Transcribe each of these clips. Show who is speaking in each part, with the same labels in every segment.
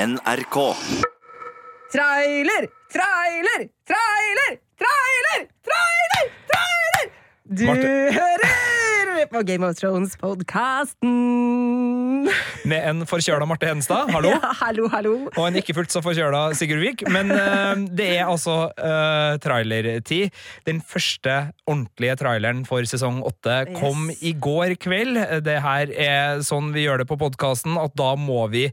Speaker 1: NRK.
Speaker 2: Trailer, trailer, trailer, trailer, trailer, trailer! Du
Speaker 3: Marte.
Speaker 2: hører på Game of Thrones-podkasten.
Speaker 3: Med en forkjøla Marte Henstad, hallo.
Speaker 2: Ja, hallo, hallo.
Speaker 3: Og en ikke fullt så forkjøla Sigurd Vik. Men uh, det er altså uh, trailertid. Den første ordentlige traileren for sesong åtte kom
Speaker 2: Yes.
Speaker 3: i går kveld. Det her er sånn vi gjør det på podkasten, at da må vi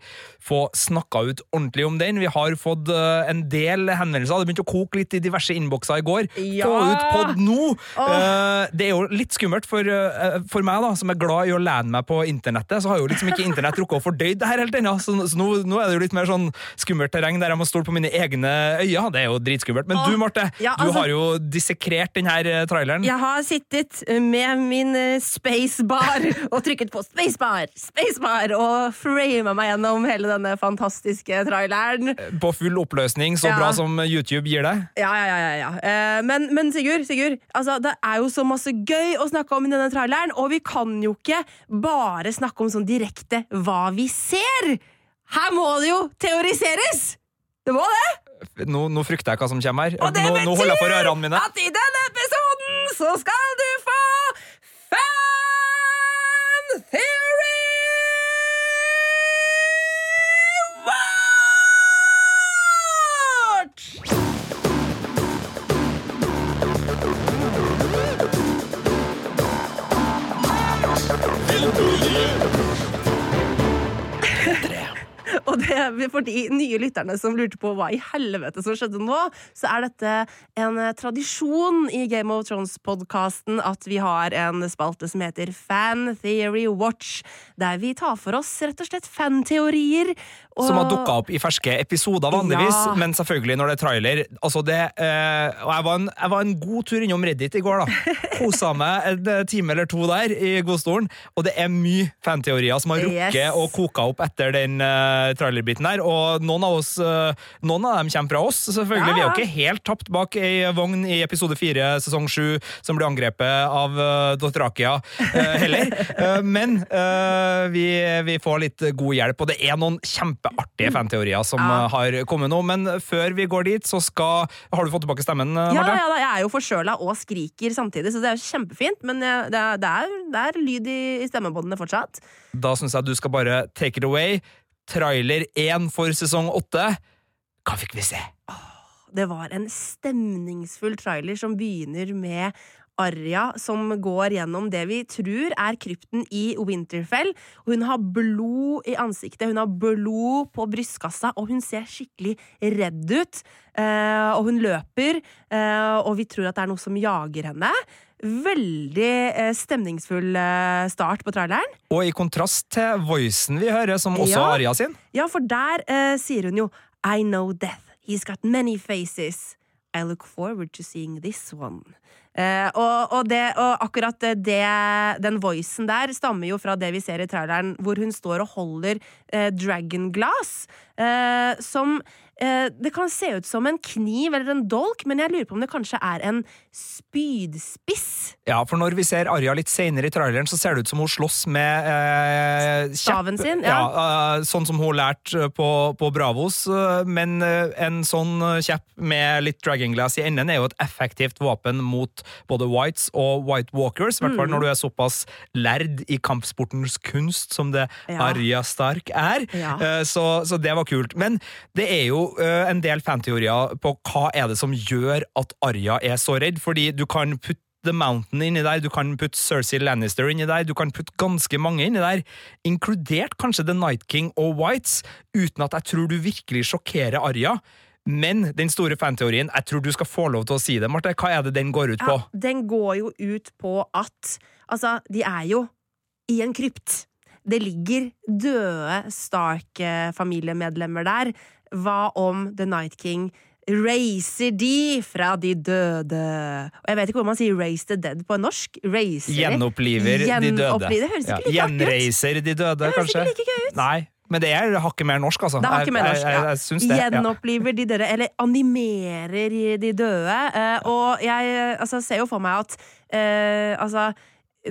Speaker 3: få snakka ut ordentlig om den. Vi har fått uh, en del henvendelser. Det begynte å koke litt i diverse innbokser i går.
Speaker 2: Ja.
Speaker 3: Få ut pod nå!
Speaker 2: Oh.
Speaker 3: Uh, det er jo litt skummelt for, eh, for meg, da, som er glad i å lene meg på internettet. Så har jo liksom ikke internett rukket å fordøyd det her helt ennå. Så, så nå, nå er det jo litt mer sånn skummelt terreng der jeg må stole på mine egne øyne. Det er jo dritskummelt. Men du, Marte,
Speaker 2: Ja,
Speaker 3: du
Speaker 2: altså-
Speaker 3: har jo dissekrert den her eh, traileren.
Speaker 2: Jeg har sittet med min eh, spacebar og trykket på spacebar, spacebar og frama meg gjennom hele denne fantastiske traileren.
Speaker 3: På full oppløsning, så
Speaker 2: Ja.
Speaker 3: bra som YouTube gir deg.
Speaker 2: Ja, ja, ja, ja. Eh, men, men Sigurd, Sigurd altså, det er jo så masse gøy å snakke om i denne traileren, og vi kan jo ikke bare snakke om sånn direkte hva vi ser! Her må det jo teoriseres! Det må det!
Speaker 3: Nå, nå frykter jeg hva som kommer her.
Speaker 2: Og det
Speaker 3: Nå, nå mine.
Speaker 2: at i denne episoden så skal du få Fan Theory Og det, for de nye lytterne som lurte på hva i helvete som skjedde nå, så er dette en tradisjon i Game of Thrones-podkasten at vi har en spalte som heter Fan Theory Watch, der vi tar for oss rett og slett fanteorier. og-
Speaker 3: Som har dukka opp i ferske episoder, vanligvis.
Speaker 2: Ja.
Speaker 3: Men selvfølgelig når det er trailer. Altså det, eh, og jeg var, en, jeg var en god tur innom Reddit i går, da. Kosa meg en eh, time eller to der i godstolen. Og det er mye fanteorier som har rukket
Speaker 2: Yes.
Speaker 3: og koka opp etter den eh, trailerbiten her. Og noen av, oss, eh, noen av dem kommer fra oss, selvfølgelig. Vi er jo ikke helt tapt bak ei vogn i episode fire, sesong sju, som ble angrepet av uh, Dothrakia eh, heller. Men vi, vi får litt god hjelp, og det er noen kjempeartige fanteorier som
Speaker 2: Ja.
Speaker 3: har kommet nå. Men før vi går dit, så skal Har du fått tilbake stemmen, Marte?
Speaker 2: ja, ja, jeg er jo forkjøla og skriker samtidig, så det er kjempefint. Men det er, det er, det er lyd i, i stemmebåndene fortsatt.
Speaker 3: Da syns jeg du skal bare take it away. Trailer én for sesong åtte. Hva fikk vi se?
Speaker 2: Det var en stemningsfull trailer som begynner med Arya som går gjennom det vi tror er krypten i Winterfell. Hun har blod i ansiktet, hun har blod på brystkassa, og hun ser skikkelig redd ut. Eh, og hun løper, eh, og vi tror at det er noe som jager henne. Veldig eh, stemningsfull eh, start på traileren.
Speaker 3: Og i kontrast til voicen vi hører, som også
Speaker 2: Ja.
Speaker 3: Aria sin.
Speaker 2: Ja, for der eh, sier hun jo I know death. He's got many faces. I look forward to seeing this one. Eh, og, og, det, og akkurat det, den voicen der stammer jo fra det vi ser i traileren, hvor hun står og holder eh, dragonglass, eh, som eh, Det kan se ut som en kniv eller en dolk, men jeg lurer på om det kanskje er en spydspiss.
Speaker 3: Ja, for når vi ser Arja litt senere i traileren, så ser det ut som hun slåss med eh.
Speaker 2: Staven sin, ja.
Speaker 3: eh, sånn som hun lærte på, på Bravos. eh, Men eh, en sånn kjepp med litt dragonglass i enden er jo et effektivt våpen mot både whites og white walkers. I hvert
Speaker 2: Mm.
Speaker 3: når du er såpass lærd i kampsportens kunst som det
Speaker 2: Ja.
Speaker 3: Arja Stark er.
Speaker 2: Ja.
Speaker 3: Eh, Så, så det var kult. Men det er jo eh, en del fanteorier på hva er det som gjør at Arya er så redd, fordi du kan putte The Mountain inni der, du kan putte Cersei Lannister inni der, du kan putte ganske mange inni der, inkludert kanskje The Night King og Whites, uten at jeg tror du virkelig sjokkerer Arya. Men den store fanteorien, jeg tror du skal få lov til å si det, Marte. Hva er det den går ut på?
Speaker 2: Ja, den går jo ut på at Altså, de er jo i en krypt. Det ligger døde Stark-familiemedlemmer der. Hva om The Night King raiser de fra de døde? Og jeg vet ikke hvor man sier 'raise the dead' på norsk. Racer. Gjenoppliver
Speaker 3: Gjenoppliver de døde.
Speaker 2: Det høres ikke like ut.
Speaker 3: Gjenreiser de døde,
Speaker 2: Det høres
Speaker 3: kanskje?
Speaker 2: ikke like gøy ut.
Speaker 3: Nei, men det er hakket mer norsk, altså.
Speaker 2: Det har ikke mer norsk,
Speaker 3: Jeg, jeg,
Speaker 2: ja.
Speaker 3: jeg, det.
Speaker 2: Gjenoppliver de døde, eller animerer de døde. eh, og jeg altså, ser jo for meg at uh, altså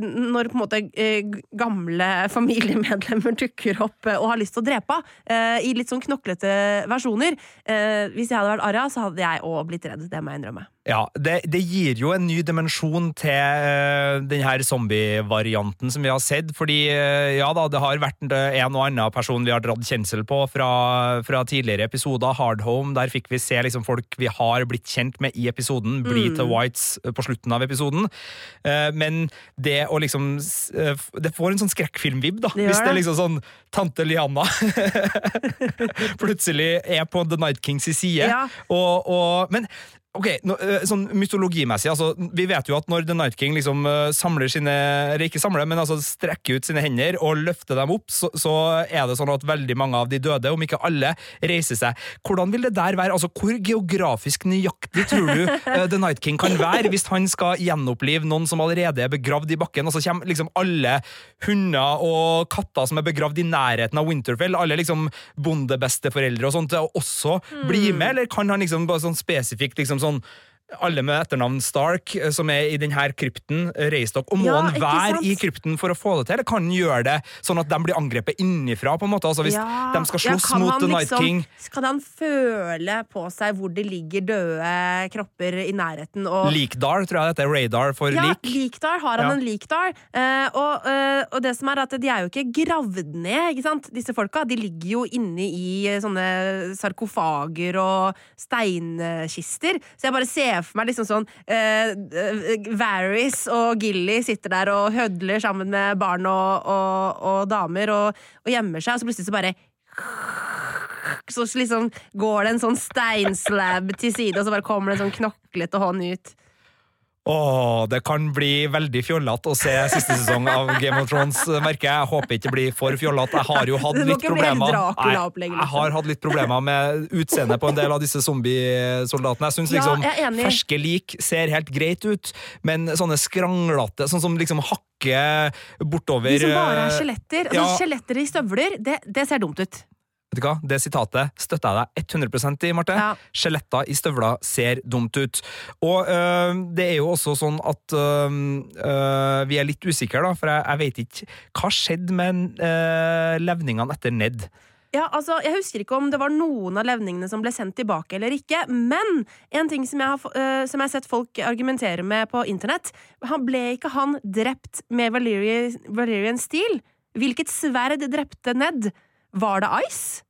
Speaker 2: når på en måte eh, gamle familiemedlemmer dukker opp eh, og har lyst til å drepe henne, i litt sånn knoklete versjoner. Eh, hvis jeg hadde vært Arya, så hadde jeg òg blitt redd. Det må jeg innrømme.
Speaker 3: Ja, det, det gir jo en ny dimensjon til uh, den her zombievarianten som vi har sett. Fordi uh, ja da, det har vært eh, en og annen person vi har dratt kjensel på fra, fra tidligere episoder. Hardhome, der fikk vi se liksom folk vi har blitt kjent med i episoden, bli til Whites eh, på slutten av episoden. Uh, men det å liksom eh, Det får en sånn skrekkfilm-vib, da.
Speaker 2: Det
Speaker 3: Hvis det er liksom sånn Tante Lianna plutselig er på The Night Kings side.
Speaker 2: Ja.
Speaker 3: Og, og, men ok, øh, sånn mytologimessig, altså, vi vet jo at når The Night King liksom øh, samler sine Eller ikke samler, men altså strekker ut sine hender og løfter dem opp, så, så er det sånn at veldig mange av de døde, om ikke alle, reiser seg. Hvordan vil det der være? Altså, Hvor geografisk nøyaktig tror du øh, The Night King kan være hvis han skal gjenopplive noen som allerede er begravd i bakken, og så kommer liksom alle hunder og katter som er begravd i nærheten av Winterfell, alle liksom bondebesteforeldre og sånt, også bli med, eller kan han liksom bare sånn spesifikt liksom sånn sånn alle med etternavn Stark, eh, som er i denne krypten, eh, reiser dere. Og må
Speaker 2: Ja,
Speaker 3: han være i krypten for å få det til, eller kan han gjøre det sånn at de blir angrepet innifra? på en måte? Altså Hvis
Speaker 2: Ja,
Speaker 3: de skal
Speaker 2: ja,
Speaker 3: slåss
Speaker 2: kan
Speaker 3: mot The Night
Speaker 2: liksom-
Speaker 3: King
Speaker 2: Kan han føle på seg hvor det ligger døde kropper i nærheten? Og
Speaker 3: Leakdar, tror jeg dette er radar for
Speaker 2: ja,
Speaker 3: leak.
Speaker 2: Leakdar, Har han
Speaker 3: Ja.
Speaker 2: en leakdar? Uh, og, uh, og det som er at de er jo ikke gravd ned, ikke sant? disse folka. De ligger jo inne i eh, sånne sarkofager og steinkister. Så jeg bare ser for meg liksom sånn eh, Varys og Gilly sitter der og hødler sammen med barn og, og, og damer og, og gjemmer seg, og så plutselig så bare så liksom går det en sånn steinslab til side, og så bare kommer det en sånn knoklete hånd ut.
Speaker 3: Åh, det kan bli veldig fjollete å se siste sesong av Game of Thrones, merker jeg. Jeg håper ikke det blir for fjollete. Jeg har jo hatt litt problemer Nei. Jeg har hatt litt problemer med utseendet på en del av disse zombiesoldatene. Jeg syns
Speaker 2: Ja,
Speaker 3: liksom
Speaker 2: jeg er
Speaker 3: ferske lik ser helt greit ut, men sånne skranglete, sånn som liksom hakker bortover
Speaker 2: De som bare er
Speaker 3: skjeletter.
Speaker 2: skjeletter. Altså,
Speaker 3: ja.
Speaker 2: Skjeletter i støvler, det, det ser dumt ut.
Speaker 3: Vet du hva? Det sitatet støtter jeg deg 100% i, Marte.
Speaker 2: Ja.
Speaker 3: Skjeletter i støvler ser dumt ut. Og øh, det er jo også sånn at øh, øh, vi er litt usikre, da, for jeg, jeg vet ikke Hva skjedde med øh, levningene etter Ned?
Speaker 2: Ja, altså, Jeg husker ikke om det var noen av levningene som ble sendt tilbake eller ikke, men en ting som jeg har, øh, som jeg har sett folk argumentere med på internett han Ble ikke han drept med Valerian, Valerian Steel? Hvilket sverd drepte Ned? Var det Ice?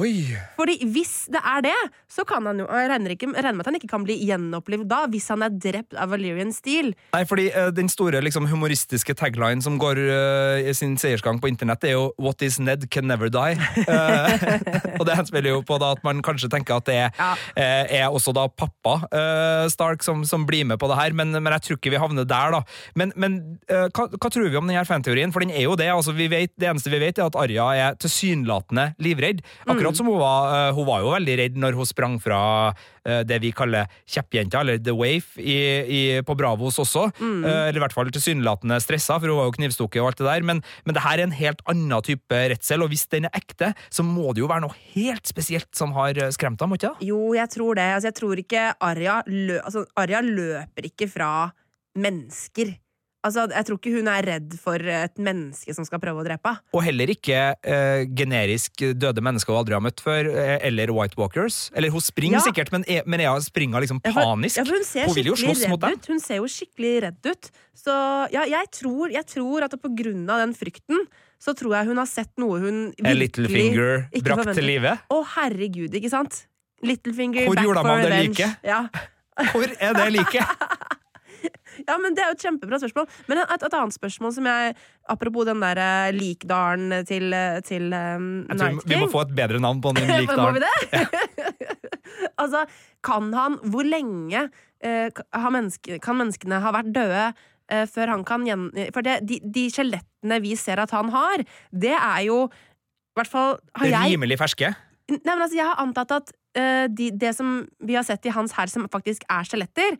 Speaker 3: Oi!
Speaker 2: Fordi hvis det er det, så kan han jo Jeg regner, ikke, jeg regner med at han ikke kan bli gjenopplivd da, hvis han er drept av Valerian Steel.
Speaker 3: Nei, fordi uh, Den store liksom, humoristiske tagline som går uh, i sin seiersgang på internett, er jo 'What is Ned can never die'. Uh, og det henspiller jo på da at man kanskje tenker at det er,
Speaker 2: Ja.
Speaker 3: er også da pappa Stark som, som blir med på det her, men, men jeg tror ikke vi havner der, da. Men, men hva, hva tror vi om denne fanteorien? For den er jo det. altså vi vet, Det eneste vi vet, er at Arya er tilsynelatende livredd. Akkurat som hun var, eh, hun var jo veldig redd når hun sprang fra eh, det vi kaller kjeppjenta, eller The Waif, i, i, på Bravos også. Mm. eller i hvert fall tilsynelatende stressa, for hun var jo knivstukket og alt det der. Men, men det her er en helt annen type redsel, og hvis den er ekte, så må det jo være noe helt spesielt som har eh, skremt ham, må ikke det?
Speaker 2: Jo, jeg tror det. Altså, jeg tror ikke Arja, lø altså, løper ikke fra mennesker. Altså, jeg tror ikke hun er redd for et menneske som skal prøve å drepe henne.
Speaker 3: Og heller ikke eh, generisk døde mennesker hun aldri har møtt før, eh, eller White Walkers. Eller hun springer
Speaker 2: Ja.
Speaker 3: sikkert, men, er, men er springer liksom
Speaker 2: for-
Speaker 3: panisk.
Speaker 2: Ja, hun
Speaker 3: Hun vil jo slåss mot dem.
Speaker 2: ut. Hun ser jo skikkelig redd ut. Så ja, jeg tror, jeg tror at på grunn av den frykten, så tror jeg hun har sett noe hun virkelig
Speaker 3: A little finger brakt
Speaker 2: forventer.
Speaker 3: til live.
Speaker 2: Å, herregud, ikke sant? Littlefinger,
Speaker 3: Hvor
Speaker 2: back
Speaker 3: gjorde Hvor
Speaker 2: gjorde
Speaker 3: man det like?
Speaker 2: Ja.
Speaker 3: Hvor er det like?
Speaker 2: ja, men Det er jo et kjempebra spørsmål. Men et, et annet spørsmål som jeg Apropos den der eh, likdalen til, eh, til um, Night King.
Speaker 3: Vi må få et bedre navn på den
Speaker 2: Må vi
Speaker 3: likdalen.
Speaker 2: det? altså, kan han Hvor lenge uh, har menneske, kan menneskene ha vært døde før han kan gjen... For det, de, de skjelettene vi ser at han har, det er jo i hvert fall har jeg
Speaker 3: Rimelig ferske.
Speaker 2: Nei, men altså, jeg har antatt at Uh, de, det som vi har sett i hans hær som faktisk er skjeletter,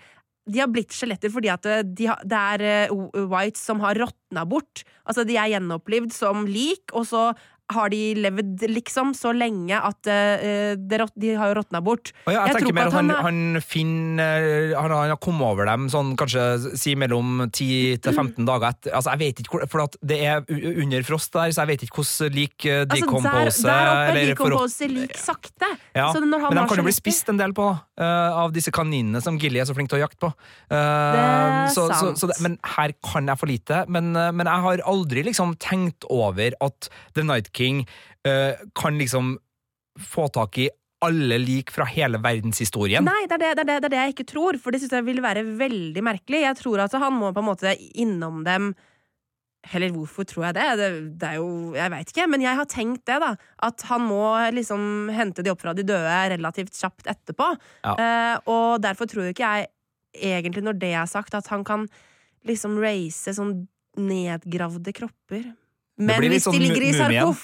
Speaker 2: de har blitt skjeletter fordi at eh, de har, det er eh, Whites som har råtna bort. Altså, de er gjenopplivd som lik, og så har de levd liksom så lenge at uh, de, rot- de har jo råtna bort.
Speaker 3: Og ja, jeg,
Speaker 2: Jeg
Speaker 3: tenker mer
Speaker 2: at
Speaker 3: han,
Speaker 2: han
Speaker 3: han finner han, han har kommet over dem sånn kanskje si mellom 10 til 15 dager etter. Altså, jeg vet ikke hvor, For det er under frost der, så jeg vet ikke hvordan lik eh,
Speaker 2: Altså,
Speaker 3: decompose
Speaker 2: der, der oppe decompose lik sakte.
Speaker 3: Ja,
Speaker 2: han
Speaker 3: men de kan jo bli spist en del på, eh, av disse kaninene som Gilly er så flink til å jakte på. det
Speaker 2: er
Speaker 3: så,
Speaker 2: sant.
Speaker 3: så det, men her kan jeg for lite. Men, eh, men jeg har aldri liksom tenkt over at The Night King eh, kan liksom få tak i alle lik fra hele verdenshistorien.
Speaker 2: Nei, det er det, det, er det, det er jeg ikke tror, for det synes jeg vil være veldig merkelig. Jeg tror at han må på en måte innom dem Heller hvorfor tror jeg det? Det, det er jo Jeg veit ikke, men jeg har tenkt det, da. At han må liksom hente de opp fra de døde relativt kjapt etterpå.
Speaker 3: Ja.
Speaker 2: Uh, og derfor tror ikke jeg egentlig, når det er sagt, at han kan liksom raise sånn nedgravde kropper. Men hvis de
Speaker 3: sånn
Speaker 2: ligger i
Speaker 3: mu-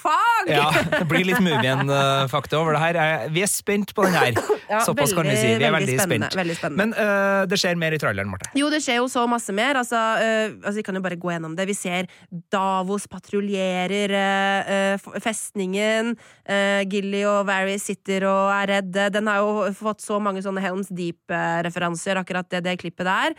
Speaker 2: sarkofag!
Speaker 3: Ja, det blir litt Mumien-fakta over det her. Vi er spent på den her.
Speaker 2: Ja,
Speaker 3: Såpass kan vi si. Vi er veldig
Speaker 2: spennende,
Speaker 3: spent.
Speaker 2: Veldig spennende.
Speaker 3: Men uh, det skjer mer i traileren, Marte.
Speaker 2: Jo, det skjer jo så masse mer. Altså, uh, altså, vi kan jo bare gå gjennom det. Vi ser Davos patruljerer eh, festningen. Uh, Gilly og Varys sitter og er redde. Den har jo fått så mange sånne Helms Deep-referanser, akkurat det, det klippet der.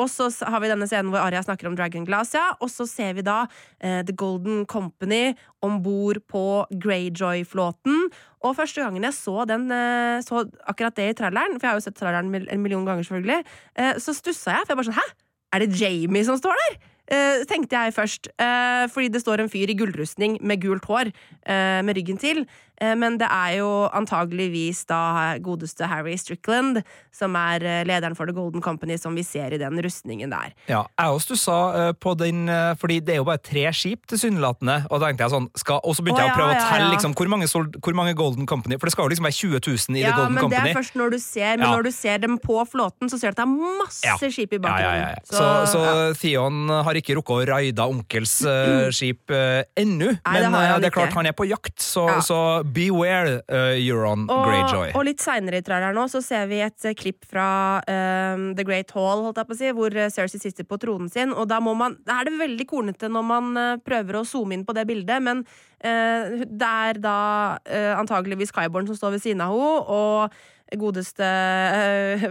Speaker 2: Og så har vi denne scenen hvor Aria snakker om Dragon Glass, ja. Og så ser vi da The Golden Company om bord på Greyjoy-flåten. Og første gangen jeg så, den, eh, så akkurat det i traileren, for jeg har jo sett traileren en million ganger, selvfølgelig, eh, så stussa jeg. For jeg bare sånn Hæ? Er det Jamie som står der? Uh, tenkte jeg først. uh, fordi det står en fyr i gullrustning med gult hår uh, med ryggen til. Eh, men det er jo antageligvis da godeste Harry Strickland, som er eh, lederen for The Golden Company, som vi ser i den rustningen der.
Speaker 3: Ja, jeg også stussa sa på den, eh, fordi det er jo bare tre skip tilsynelatende. Og da tenkte jeg sånn, skal, og så begynte
Speaker 2: Å,
Speaker 3: jeg å prøve
Speaker 2: ja,
Speaker 3: å telle
Speaker 2: ja.
Speaker 3: liksom, hvor, mange hvor mange Golden Company For det skal jo liksom være 20 000 i
Speaker 2: ja,
Speaker 3: The Golden Company.
Speaker 2: Ja, men det er først når du ser Men
Speaker 3: Ja.
Speaker 2: når du ser dem på flåten, så ser du at det er masse
Speaker 3: Ja.
Speaker 2: skip i
Speaker 3: Ja,
Speaker 2: bakgrunnen.
Speaker 3: ja, ja. Så, så
Speaker 2: ja.
Speaker 3: Theon har ikke rukket å raide onkels uh, skip uh, ennå. Men
Speaker 2: det
Speaker 3: eh, det er klart
Speaker 2: ikke.
Speaker 3: han er på jakt, så,
Speaker 2: Ja.
Speaker 3: så beware uh, Euron Greyjoy.
Speaker 2: Og, og litt seinere i traileren nå så ser vi et eh, klipp fra um, The Great Hall, holdt jeg på å si, hvor eh, Cersei sitter på tronen sin. Og da må man Da er det veldig kornete når man eh, prøver å zoome inn på det bildet, men uh, det er da uh, antageligvis Kyborn som står ved siden av henne, og godeste uh,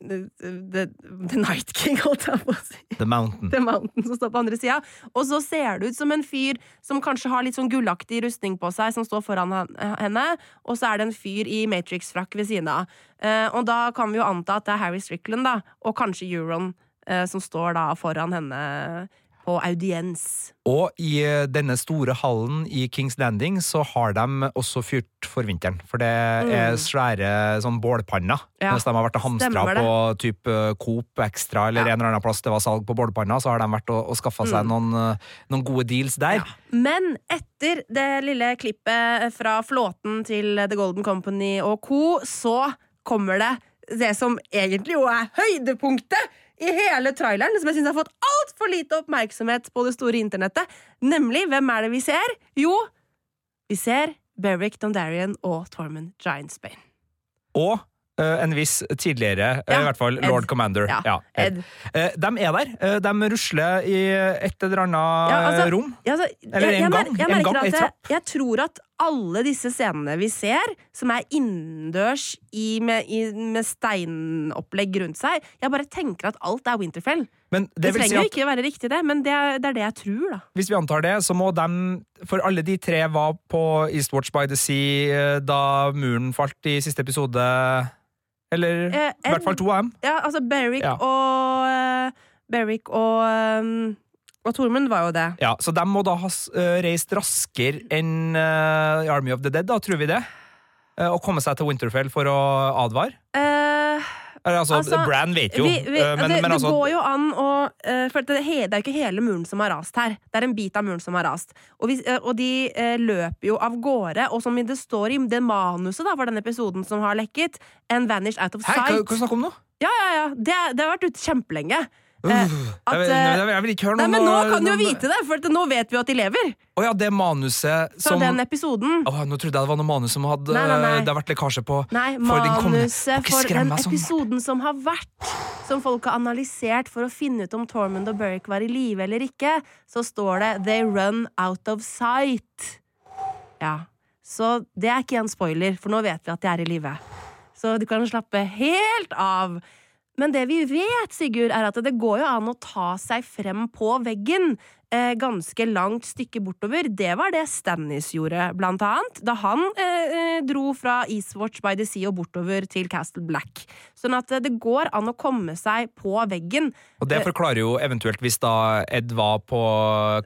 Speaker 2: the, the Night King, holdt jeg på å si.
Speaker 3: The Mountain.
Speaker 2: The Mountain som står på andre sida. Og så ser det ut som en fyr som kanskje har litt sånn gullaktig rustning på seg, som står foran henne, og så er det en fyr i Matrix-frakk ved siden av. Uh, og da kan vi jo anta at det er Harry Strickland, da, og kanskje Euron, uh, som står da foran henne på audiens.
Speaker 3: Og i eh, denne store hallen i Kings Landing så har de også fyrt for vinteren. For det er svære sånn bålpanner.
Speaker 2: Mm. Ja,
Speaker 3: Hvis de har vært og hamstra på type eh, Coop Extra eller
Speaker 2: Ja.
Speaker 3: en eller annen plass det var salg på bålpanner, så har de vært og, og skaffa seg
Speaker 2: Mm.
Speaker 3: noen, eh, noen gode deals der.
Speaker 2: Men etter det lille klippet fra flåten til The Golden Company og co., så kommer det det som egentlig jo er høydepunktet i hele traileren, som jeg syns har fått altfor lite oppmerksomhet på det store internettet. Nemlig, hvem er det vi ser? Jo, vi ser Beric Dondarrion og Tormund Giantsbane.
Speaker 3: Og Uh, en viss tidligere, eh,
Speaker 2: Ja,
Speaker 3: i hvert fall
Speaker 2: Ed.
Speaker 3: Lord Commander.
Speaker 2: Ja, Ed.
Speaker 3: Eh, de er der. De rusler i et eller annet
Speaker 2: Ja, altså,
Speaker 3: rom.
Speaker 2: Ja, altså,
Speaker 3: Eller en
Speaker 2: jeg, jeg
Speaker 3: gang,
Speaker 2: jeg
Speaker 3: en
Speaker 2: merker
Speaker 3: gang,
Speaker 2: jeg, jeg tror at alle disse scenene vi ser, som er innendørs med, med steinopplegg rundt seg Jeg bare tenker at alt er Winterfell.
Speaker 3: Men
Speaker 2: Det,
Speaker 3: det vil si
Speaker 2: trenger jo
Speaker 3: at
Speaker 2: ikke være riktig, det, men det er, det er det jeg tror, da.
Speaker 3: hvis vi antar det, så må de For alle de tre var på Eastwatch by the Sea eh, da muren falt i siste episode. Eller
Speaker 2: Eh,
Speaker 3: i hvert fall to av dem.
Speaker 2: Ja, altså Berrick
Speaker 3: Ja.
Speaker 2: og uh, Berrick og um, og Tormund var jo det.
Speaker 3: Ja, så de må da ha eh, reist raskere enn eh, Army of the Dead, da, tror vi det? Å og komme seg til Winterfell for å advare?
Speaker 2: Eh,
Speaker 3: altså,
Speaker 2: Altså,
Speaker 3: Bran vet jo,
Speaker 2: vi, vi,
Speaker 3: eh, men,
Speaker 2: det,
Speaker 3: men
Speaker 2: det
Speaker 3: altså
Speaker 2: går jo an å eh, For det, det er jo ikke hele muren som har rast her. Det er en bit av muren som har rast. Og, vi, eh, og de eh, løper jo av gårde. Og som det står i det manuset da, for denne episoden som har lekket, and vanished out of
Speaker 3: Hæ, hva,
Speaker 2: sight.
Speaker 3: hva snakker du om nå?
Speaker 2: Ja, ja, ja. Det, det har vært ute kjempelenge.
Speaker 3: Uh,
Speaker 2: Eh,
Speaker 3: jeg, vil,
Speaker 2: eh,
Speaker 3: jeg, vil, ikke høre
Speaker 2: Nei,
Speaker 3: noe
Speaker 2: men nå kan du jo vite det, for nå vet vi at de lever.
Speaker 3: Å ja, det manuset
Speaker 2: Fra den episoden.
Speaker 3: Å, Nå trodde jeg det var noe manus som hadde
Speaker 2: Nei, nei, nei.
Speaker 3: Det har vært lekkasje på.
Speaker 2: Nei, manuset for den
Speaker 3: sånn.
Speaker 2: episoden som har vært, som folk har analysert for å finne ut om Tormund og Beric var i live eller ikke, så står det 'They run out of sight'. Ja. Så det er ikke en spoiler, for nå vet vi at de er i live. Så du kan slappe helt av. Men det vi vet, Sigurd, er at det går jo an å ta seg frem på veggen eh, ganske langt stykke bortover. Det var det Stannis gjorde, blant annet, da han eh, eh, dro fra Eastwatch by the Sea og bortover til Castle Black. Sånn at eh, det går an å komme seg på veggen.
Speaker 3: Og det forklarer jo eventuelt hvis da Ed var på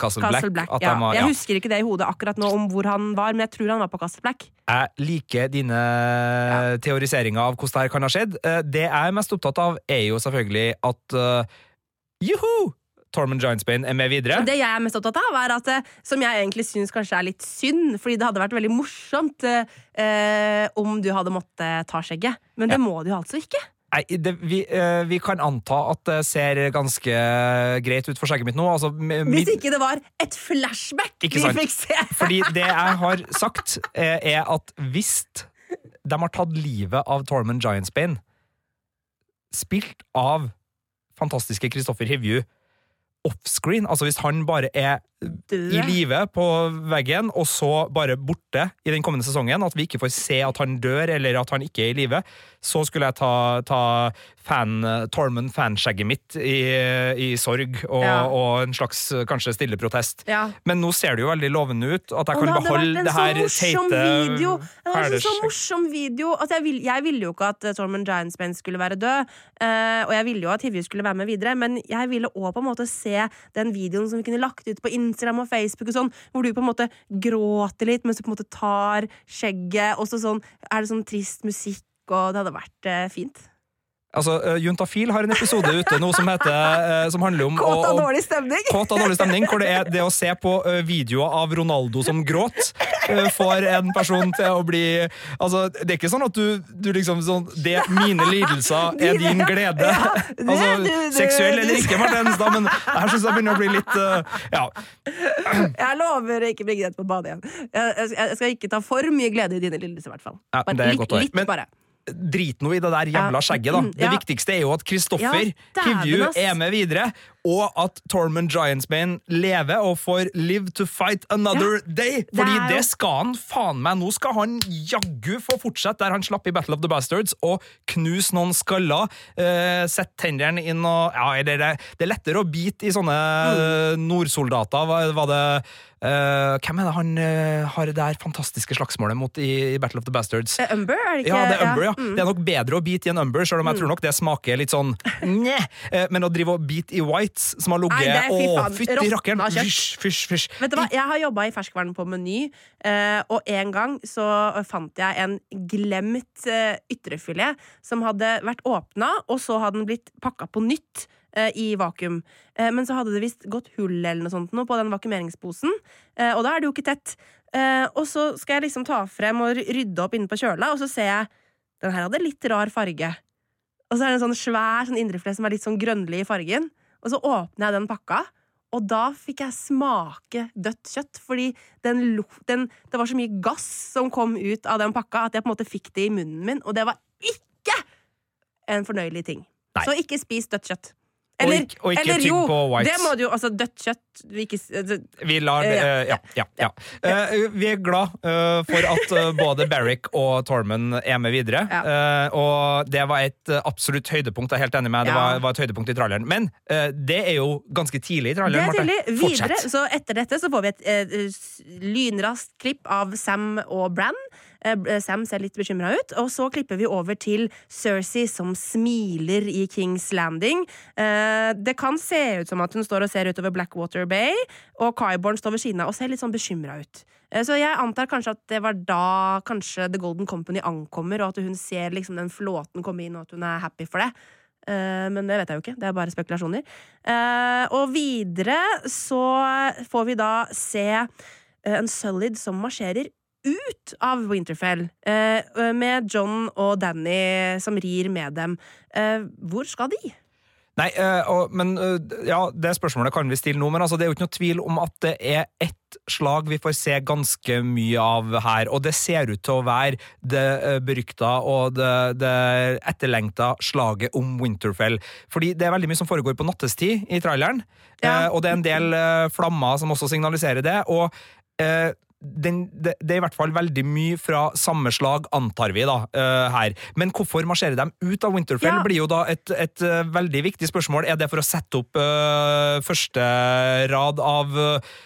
Speaker 3: Castle,
Speaker 2: Castle
Speaker 3: Black.
Speaker 2: Black ja.
Speaker 3: var,
Speaker 2: Jeg husker ikke det i hodet akkurat nå om hvor han var, men jeg tror han var på Castle Black.
Speaker 3: Jeg liker dine teoriseringer av hvordan det her kan ha skjedd. Eh, Det jeg er mest opptatt av, er jo selvfølgelig at uh, Juhu! Tormund Giantsbane er med videre.
Speaker 2: Det jeg er mest opptatt av, er at eh, som jeg egentlig syns kanskje er litt synd, fordi det hadde vært veldig morsomt eh, eh, om du hadde måttet ta skjegget. Men det
Speaker 3: Ja.
Speaker 2: må du jo altså ikke.
Speaker 3: Nei, det, vi, uh, vi kan anta at det ser ganske greit ut for skjegget mitt nå. Altså,
Speaker 2: Hvis ikke det var et flashback vi fikk se!
Speaker 3: fordi det jeg har sagt, eh, er at hvis de har tatt livet av Tormund Giantsbane, spilt av fantastiske Kristoffer Hivju offscreen, altså hvis han bare er i live på veggen, og så bare borte i den kommende sesongen, at vi ikke får se at han dør, eller at han ikke er i live, så skulle jeg ta, ta fan, Tormund fanskjegget mitt i, i sorg, og,
Speaker 2: Ja.
Speaker 3: og en slags kanskje stille protest.
Speaker 2: Ja.
Speaker 3: Men nå ser det jo veldig lovende ut, at jeg
Speaker 2: Og
Speaker 3: kan
Speaker 2: hadde
Speaker 3: beholde det her teite
Speaker 2: video. Det var en så morsom video altså, jeg, vil, jeg ville jo ikke at eh, Tormund Giantsbane skulle være død, eh, og jeg ville jo at Hivju skulle være med videre, men jeg ville òg på en måte se den videoen som vi kunne lagt ut på Instagram og Facebook, og sånn, hvor du på en måte gråter litt mens du på en måte tar skjegget, og så sånn, er det sånn trist musikk, og det hadde vært eh, fint.
Speaker 3: Altså, uh, Juntafil har en episode ute nå som, heter, eh, som handler om
Speaker 2: Kåt av dårlig stemning!
Speaker 3: Kåt av dårlig stemning, hvor det er det å se på ø, videoer av Ronaldo som gråt, får en person til å bli Altså, det er ikke sånn at du, du liksom sånn det, Mine lidelser er din glede.
Speaker 2: Ja, det-
Speaker 3: altså,
Speaker 2: du- du-
Speaker 3: seksuell eller ikke, Martin Henstad, men det her syns jeg begynner å bli litt uh, Ja.
Speaker 2: Jeg lover å ikke bli greit på badet igjen. Jeg, jeg, skal ikke ta for mye glede i dine lidelser, i hvert fall.
Speaker 3: Ja,
Speaker 2: litt, litt bare.
Speaker 3: Drit nå i det der jævla skjegget, da. Det
Speaker 2: Ja.
Speaker 3: viktigste er jo at Kristoffer
Speaker 2: Ja, Kivju
Speaker 3: er med videre, og at Tormund Giantsbane lever og får live to fight another day. Fordi det,
Speaker 2: det,
Speaker 3: skal han faen meg. Nå skal han jaggu få fortsette der han slapp i Battle of the Bastards, og knuse noen skaller. Uh, Sette tennene inn og Ja, det, det, det er lettere å bite i sånne eh, nordsoldater. Var, var det uh, Hvem er det han uh, har det der fantastiske slagsmålet mot i, i Battle of the Bastards?
Speaker 2: Umber, er det ikke?
Speaker 3: Ja, det er Umber, ja.
Speaker 2: Mm.
Speaker 3: Det er nok bedre å bite i en Umber, selv om jeg tror nok det smaker litt sånn. Eh, Men å drive og bite i Whites, som har ligget Å, fytti rakkeren! Fysj, fysj, fysj.
Speaker 2: Vet du hva, Jeg har jobba i ferskvaren på Meny, eh, og en gang så fant jeg en glemt eh, ytrefilet som hadde vært åpna, og så hadde den blitt pakka på nytt eh, i vakuum. Men så hadde det visst gått hull eller noe sånt på den vakuumeringsposen, eh, og da er det jo ikke tett. Og så skal jeg liksom ta frem og rydde opp inne på kjøla, og så ser jeg den her hadde litt rar farge. Og så er det en sånn svær sånn indrefilet som er litt sånn grønnlig i fargen. Og så åpner jeg den pakka, og da fikk jeg smake dødt kjøtt. Fordi den, den, det var så mye gass som kom ut av den pakka, at jeg på en måte fikk det i munnen min. Og det var ikke en fornøyelig ting.
Speaker 3: Nei.
Speaker 2: Så ikke spis dødt kjøtt.
Speaker 3: Og ikke- og ikke
Speaker 2: eller jo,
Speaker 3: på whites.
Speaker 2: det må du jo Altså, dødt kjøtt vi, ikke, altså,
Speaker 3: Vi lar
Speaker 2: det ja.
Speaker 3: eh, Ja, ja. ja. Uh, vi er glad uh, for at både Barrick og Tormund er med videre.
Speaker 2: Ja.
Speaker 3: Og det var et absolutt høydepunkt. Jeg er helt enig med. Det var, var et høydepunkt i tralleren. Men det er jo ganske tidlig i
Speaker 2: tralleren.
Speaker 3: Det
Speaker 2: er tidlig. Videre, så etter dette så får vi et lynraskt klipp av Sam og Bran. Eh, Sam ser litt bekymra ut, og så klipper vi over til Cersei som smiler i Kings Landing. Eh, det kan se ut som at hun står og ser utover Blackwater Bay, og Kyborn står ved siden av og ser litt sånn bekymra ut. Eh, Så jeg antar kanskje at det var da kanskje The Golden Company ankommer, og at hun ser liksom den flåten komme inn, og at hun er happy for det. Eh, men det vet jeg jo ikke. Det er bare spekulasjoner. Eh, og videre så får vi da se eh, en Sullid som marsjerer ut av Winterfell, eh, med John og Danny som rir med dem. Eh, hvor skal de?
Speaker 3: Nei, eh, men eh, ja, Det spørsmålet kan vi stille nå, men altså, det er jo ikke noe tvil om at det er ett slag vi får se ganske mye av her, og det ser ut til å være det berykta og det, det etterlengta slaget om Winterfell. Fordi det er veldig mye som foregår på nattestid i traileren,
Speaker 2: Ja.
Speaker 3: eh, og det er en del eh, flammer som også signaliserer det. og eh, den, det, det er i hvert fall veldig mye fra samme slag, antar vi, da, uh, her. Men hvorfor marsjerer de ut av Winterfell,
Speaker 2: Ja.
Speaker 3: blir jo da et, et uh, veldig viktig spørsmål. Er det for å sette opp uh, første rad av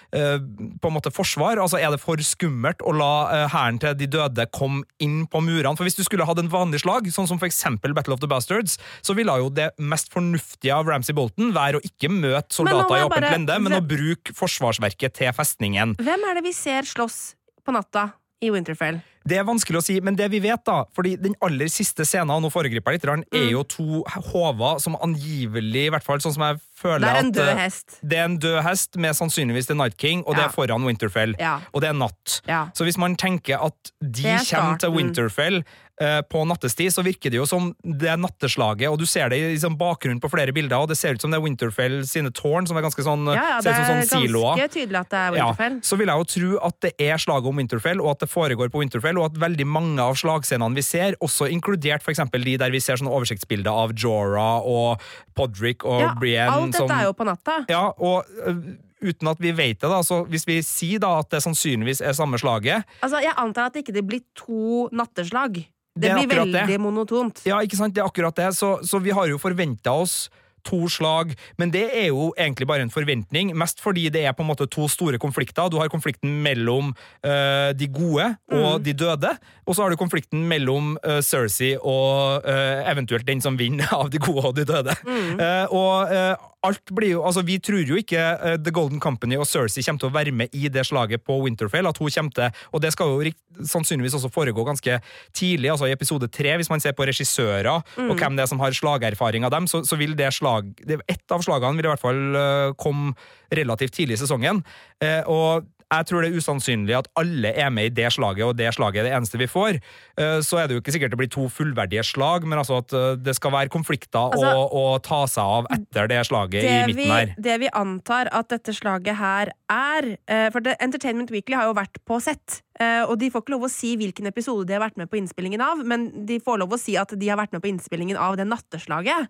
Speaker 3: på en måte forsvar? Altså, Er det for skummelt å la hæren til de døde komme inn på murene? For Hvis du skulle hatt en vanlig slag, sånn som for eksempel Battle of the Bastards, så ville jo det mest fornuftige av Ramsay Bolton være å ikke møte soldater i åpent lende, men å bruke forsvarsverket til festningen.
Speaker 2: Hvem er det vi ser slåss på natta i Winterfell?
Speaker 3: Det er vanskelig å si, men det vi vet, da fordi den aller siste scenen, og nå foregriper jeg litt, grann,
Speaker 2: Mm.
Speaker 3: er jo to håver som angivelig, i hvert fall sånn som jeg føler
Speaker 2: Det er en
Speaker 3: at
Speaker 2: død
Speaker 3: eh,
Speaker 2: hest.
Speaker 3: Det er en død hest med sannsynligvis The Night King, og det er foran Winterfell.
Speaker 2: Ja.
Speaker 3: Og det er natt.
Speaker 2: Ja.
Speaker 3: Så hvis man tenker at de
Speaker 2: er
Speaker 3: kommer til. Winterfell eh, på nattestid, så virker det jo som det er natteslaget, og du ser det i liksom, bakgrunnen på flere bilder, og det ser ut som det er Winterfell sine tårn, som er ganske sånn,
Speaker 2: Ja, ja, det er
Speaker 3: sånn siloer.
Speaker 2: ganske tydelig at det er Winterfell.
Speaker 3: Ja, så vil jeg jo tro at det er slaget om Winterfell, og at det foregår på Winterfell, og at veldig mange av slagscenene vi ser, også inkludert eksempel de der vi ser sånne oversiktsbilder av Jorah og Podrick og
Speaker 2: Ja,
Speaker 3: Brienne
Speaker 2: alt dette
Speaker 3: som
Speaker 2: er jo på natta.
Speaker 3: Ja, og øh, uten at vi vet det, da, så hvis vi sier da at det sannsynligvis er samme slaget
Speaker 2: Altså, Jeg antar at det ikke blir to natteslag. Det,
Speaker 3: Det
Speaker 2: blir
Speaker 3: veldig det.
Speaker 2: monotont.
Speaker 3: Ja, ikke sant? Det er akkurat det. Så, så vi har jo forventa oss to slag, men det er jo egentlig bare en forventning, mest fordi det er på en måte to store konflikter. Du har konflikten mellom uh, de gode og de døde, og så har du konflikten mellom uh, Cersei og uh, eventuelt den som vinner av de gode og de døde. Eh, og alt blir jo Altså, vi tror jo ikke uh, The Golden Company og Cersei kommer til å være med i det slaget på Winterfell, at hun kommer til Og det skal jo sannsynligvis også foregå ganske tidlig, altså i episode tre, hvis man ser på regissører og hvem det er som har slagerfaring av dem, så, så vil det slag det, Ett av slagene vil i hvert fall uh, komme relativt tidlig i sesongen. Eh, og jeg tror det er usannsynlig at alle er med i det slaget, og det slaget er det eneste vi får. Eh, Så er det jo ikke sikkert det blir to fullverdige slag, men altså at eh, det skal være konflikter
Speaker 2: Altså,
Speaker 3: å, å ta seg av etter det slaget i
Speaker 2: Det vi,
Speaker 3: midten her.
Speaker 2: det vi antar at dette slaget her er eh, For Entertainment Weekly har jo vært på sett. Og de får ikke lov å si hvilken episode de har vært med på innspillingen av, men de får lov å si at de har vært med på innspillingen av det natteslaget.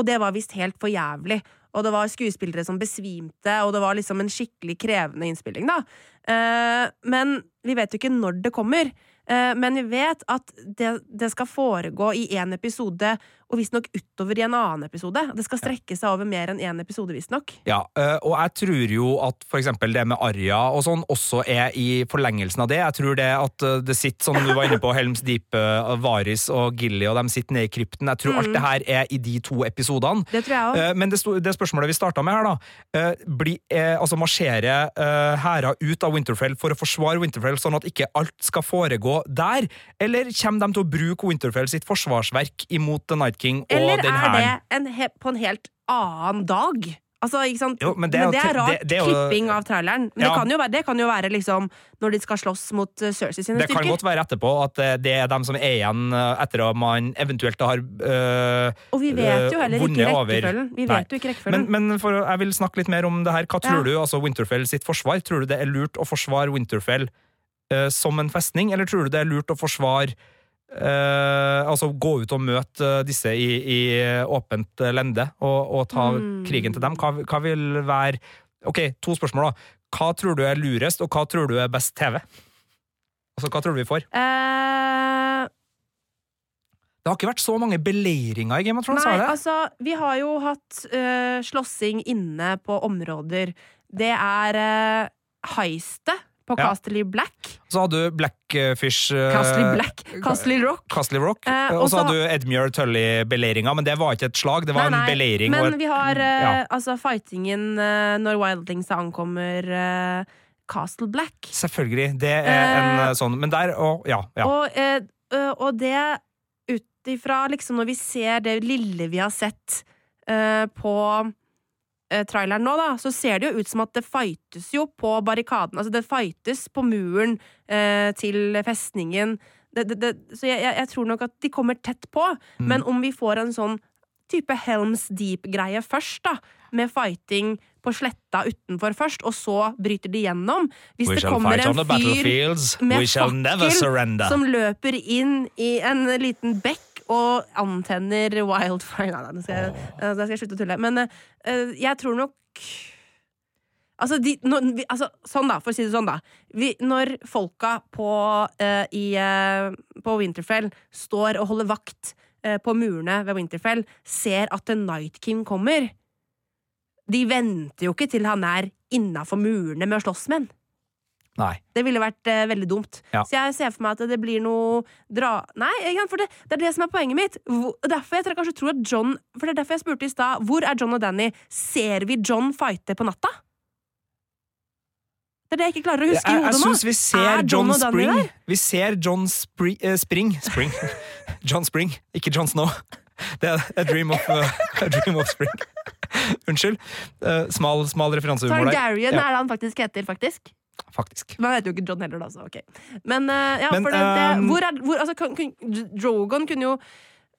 Speaker 2: Og det var visst helt for jævlig. Og det var skuespillere som besvimte, og det var liksom en skikkelig krevende innspilling, da. Eh, men vi vet jo ikke når det kommer. Eh, men vi vet at det, det skal foregå i én episode, og visstnok utover i en annen episode. Det skal strekke seg over mer enn én episode, visstnok.
Speaker 3: Ja, eh, og jeg tror jo at for eksempel det med Arja og sånn også er i forlengelsen av det. Jeg tror det at eh, det sitter, som du var inne på, Helms Deep, eh, Varis og Gilly, og de sitter nede i krypten. Jeg tror alt det her er i de to episodene.
Speaker 2: Det tror jeg.
Speaker 3: Eh, Men det, det spørsmålet vi starta med her, da. Bli, altså marsjere hærer ut av Winterfell for å forsvare Winterfell, sånn at ikke alt skal foregå der? Eller kommer de til å bruke Winterfell sitt forsvarsverk imot The Night King og
Speaker 2: Eller
Speaker 3: den
Speaker 2: er det en på en helt annen dag? Altså, ikke sant?
Speaker 3: Jo, men det er men det er
Speaker 2: rart
Speaker 3: det- det er jo-
Speaker 2: klipping av traileren. Men
Speaker 3: Ja.
Speaker 2: det, kan jo være, det kan jo være liksom når de skal slåss mot uh, Cersei sine
Speaker 3: Det kan godt være etterpå at eh, det er dem som er igjen eh, etter at man eventuelt har øh,
Speaker 2: Og vi vet jo
Speaker 3: eh,
Speaker 2: heller ikke rekkefølgen. Vi
Speaker 3: Nei.
Speaker 2: jo ikke rekkefølgen.
Speaker 3: Men, men for, jeg vil snakke litt mer om det her. Hva tror
Speaker 2: Ja.
Speaker 3: du, altså Winterfell sitt forsvar? Tror du det er lurt å forsvare Winterfell øh, som en festning, eller tror du det er lurt å forsvare eh, altså gå ut og møte eh, disse i, i åpent lende og, og ta
Speaker 2: Mm.
Speaker 3: krigen til dem? Hva, hva vil være Ok, to spørsmål, da. Hva tror du er lurest, og hva tror du er best TV? Altså, hva tror du vi får?
Speaker 2: Eh,
Speaker 3: Det har ikke vært så mange beleiringer i Game of Thrones,
Speaker 2: Nei,
Speaker 3: det?
Speaker 2: altså, vi har jo hatt uh, slåssing inne på områder. Det er uh, heistet på
Speaker 3: Ja.
Speaker 2: Black.
Speaker 3: Så hadde du Blackfish
Speaker 2: Casterly Black. Casterly Rock.
Speaker 3: Castle Rock.
Speaker 2: Eh,
Speaker 3: og så hadde du Edmure Tully-beleiringa, men det var ikke et slag, det var
Speaker 2: Nei,
Speaker 3: en beleiring.
Speaker 2: Men
Speaker 3: et-
Speaker 2: vi har eh,
Speaker 3: Ja.
Speaker 2: altså fightingen uh, når Wildlingsa ankommer eh, Castle Black.
Speaker 3: Selvfølgelig. Det er en
Speaker 2: Eh,
Speaker 3: eh, sånn Men der og Ja. ja.
Speaker 2: Og, eh, og det ut ifra liksom når vi ser det lille vi har sett eh, på eh, traileren nå, da, så ser det jo ut som at det fightes jo på barrikaden. Altså det fightes på muren eh, til festningen. Det, det, det, så jeg, jeg, tror nok at de kommer tett på.
Speaker 3: Mm.
Speaker 2: Men om vi får en sånn type Helms Deep-greie først, da, med fighting på sletta utenfor først, og så bryter de gjennom Hvis det kommer en fyr med fakkel som løper inn i en liten bekk og antenner wildfire Nei, nei, nå skal jeg, nå skal jeg slutte å tulle. Men uh, jeg tror nok Altså, de, når, vi, altså, sånn da, for å si det sånn, da. Vi, når folka på, uh, i, uh, på Winterfell står og holder vakt eh, på murene ved Winterfell, ser at The Night King kommer De venter jo ikke til han er innafor murene med å slåss med han.
Speaker 3: Nei.
Speaker 2: Det ville vært eh, veldig dumt.
Speaker 3: Ja.
Speaker 2: Så jeg ser for meg at det blir noe dra... Nei, for det, det er det som er poenget mitt. Hvor, derfor jeg kanskje tror at John For det er derfor jeg spurte i stad hvor er John og Danny. Ser vi John fighte på natta? Det er det jeg ikke klarer å huske
Speaker 3: Jeg,
Speaker 2: i hodet nå.
Speaker 3: Jeg syns vi ser
Speaker 2: Er
Speaker 3: John,
Speaker 2: og
Speaker 3: Spring. Vi ser John Spri eh, Spring Spring. John Spring, ikke John Snow. Det er A Dream of, uh, a dream of Spring. Unnskyld. Uh, smal, smal referansehumor der.
Speaker 2: Targaryen
Speaker 3: Ja,
Speaker 2: er det han faktisk heter, faktisk.
Speaker 3: Faktisk.
Speaker 2: Men han heter jo ikke John heller, da, så ok. Men, uh, ja,
Speaker 3: Men,
Speaker 2: for det, det,
Speaker 3: um,
Speaker 2: hvor er, hvor, altså, kun, kun, Drogon kunne jo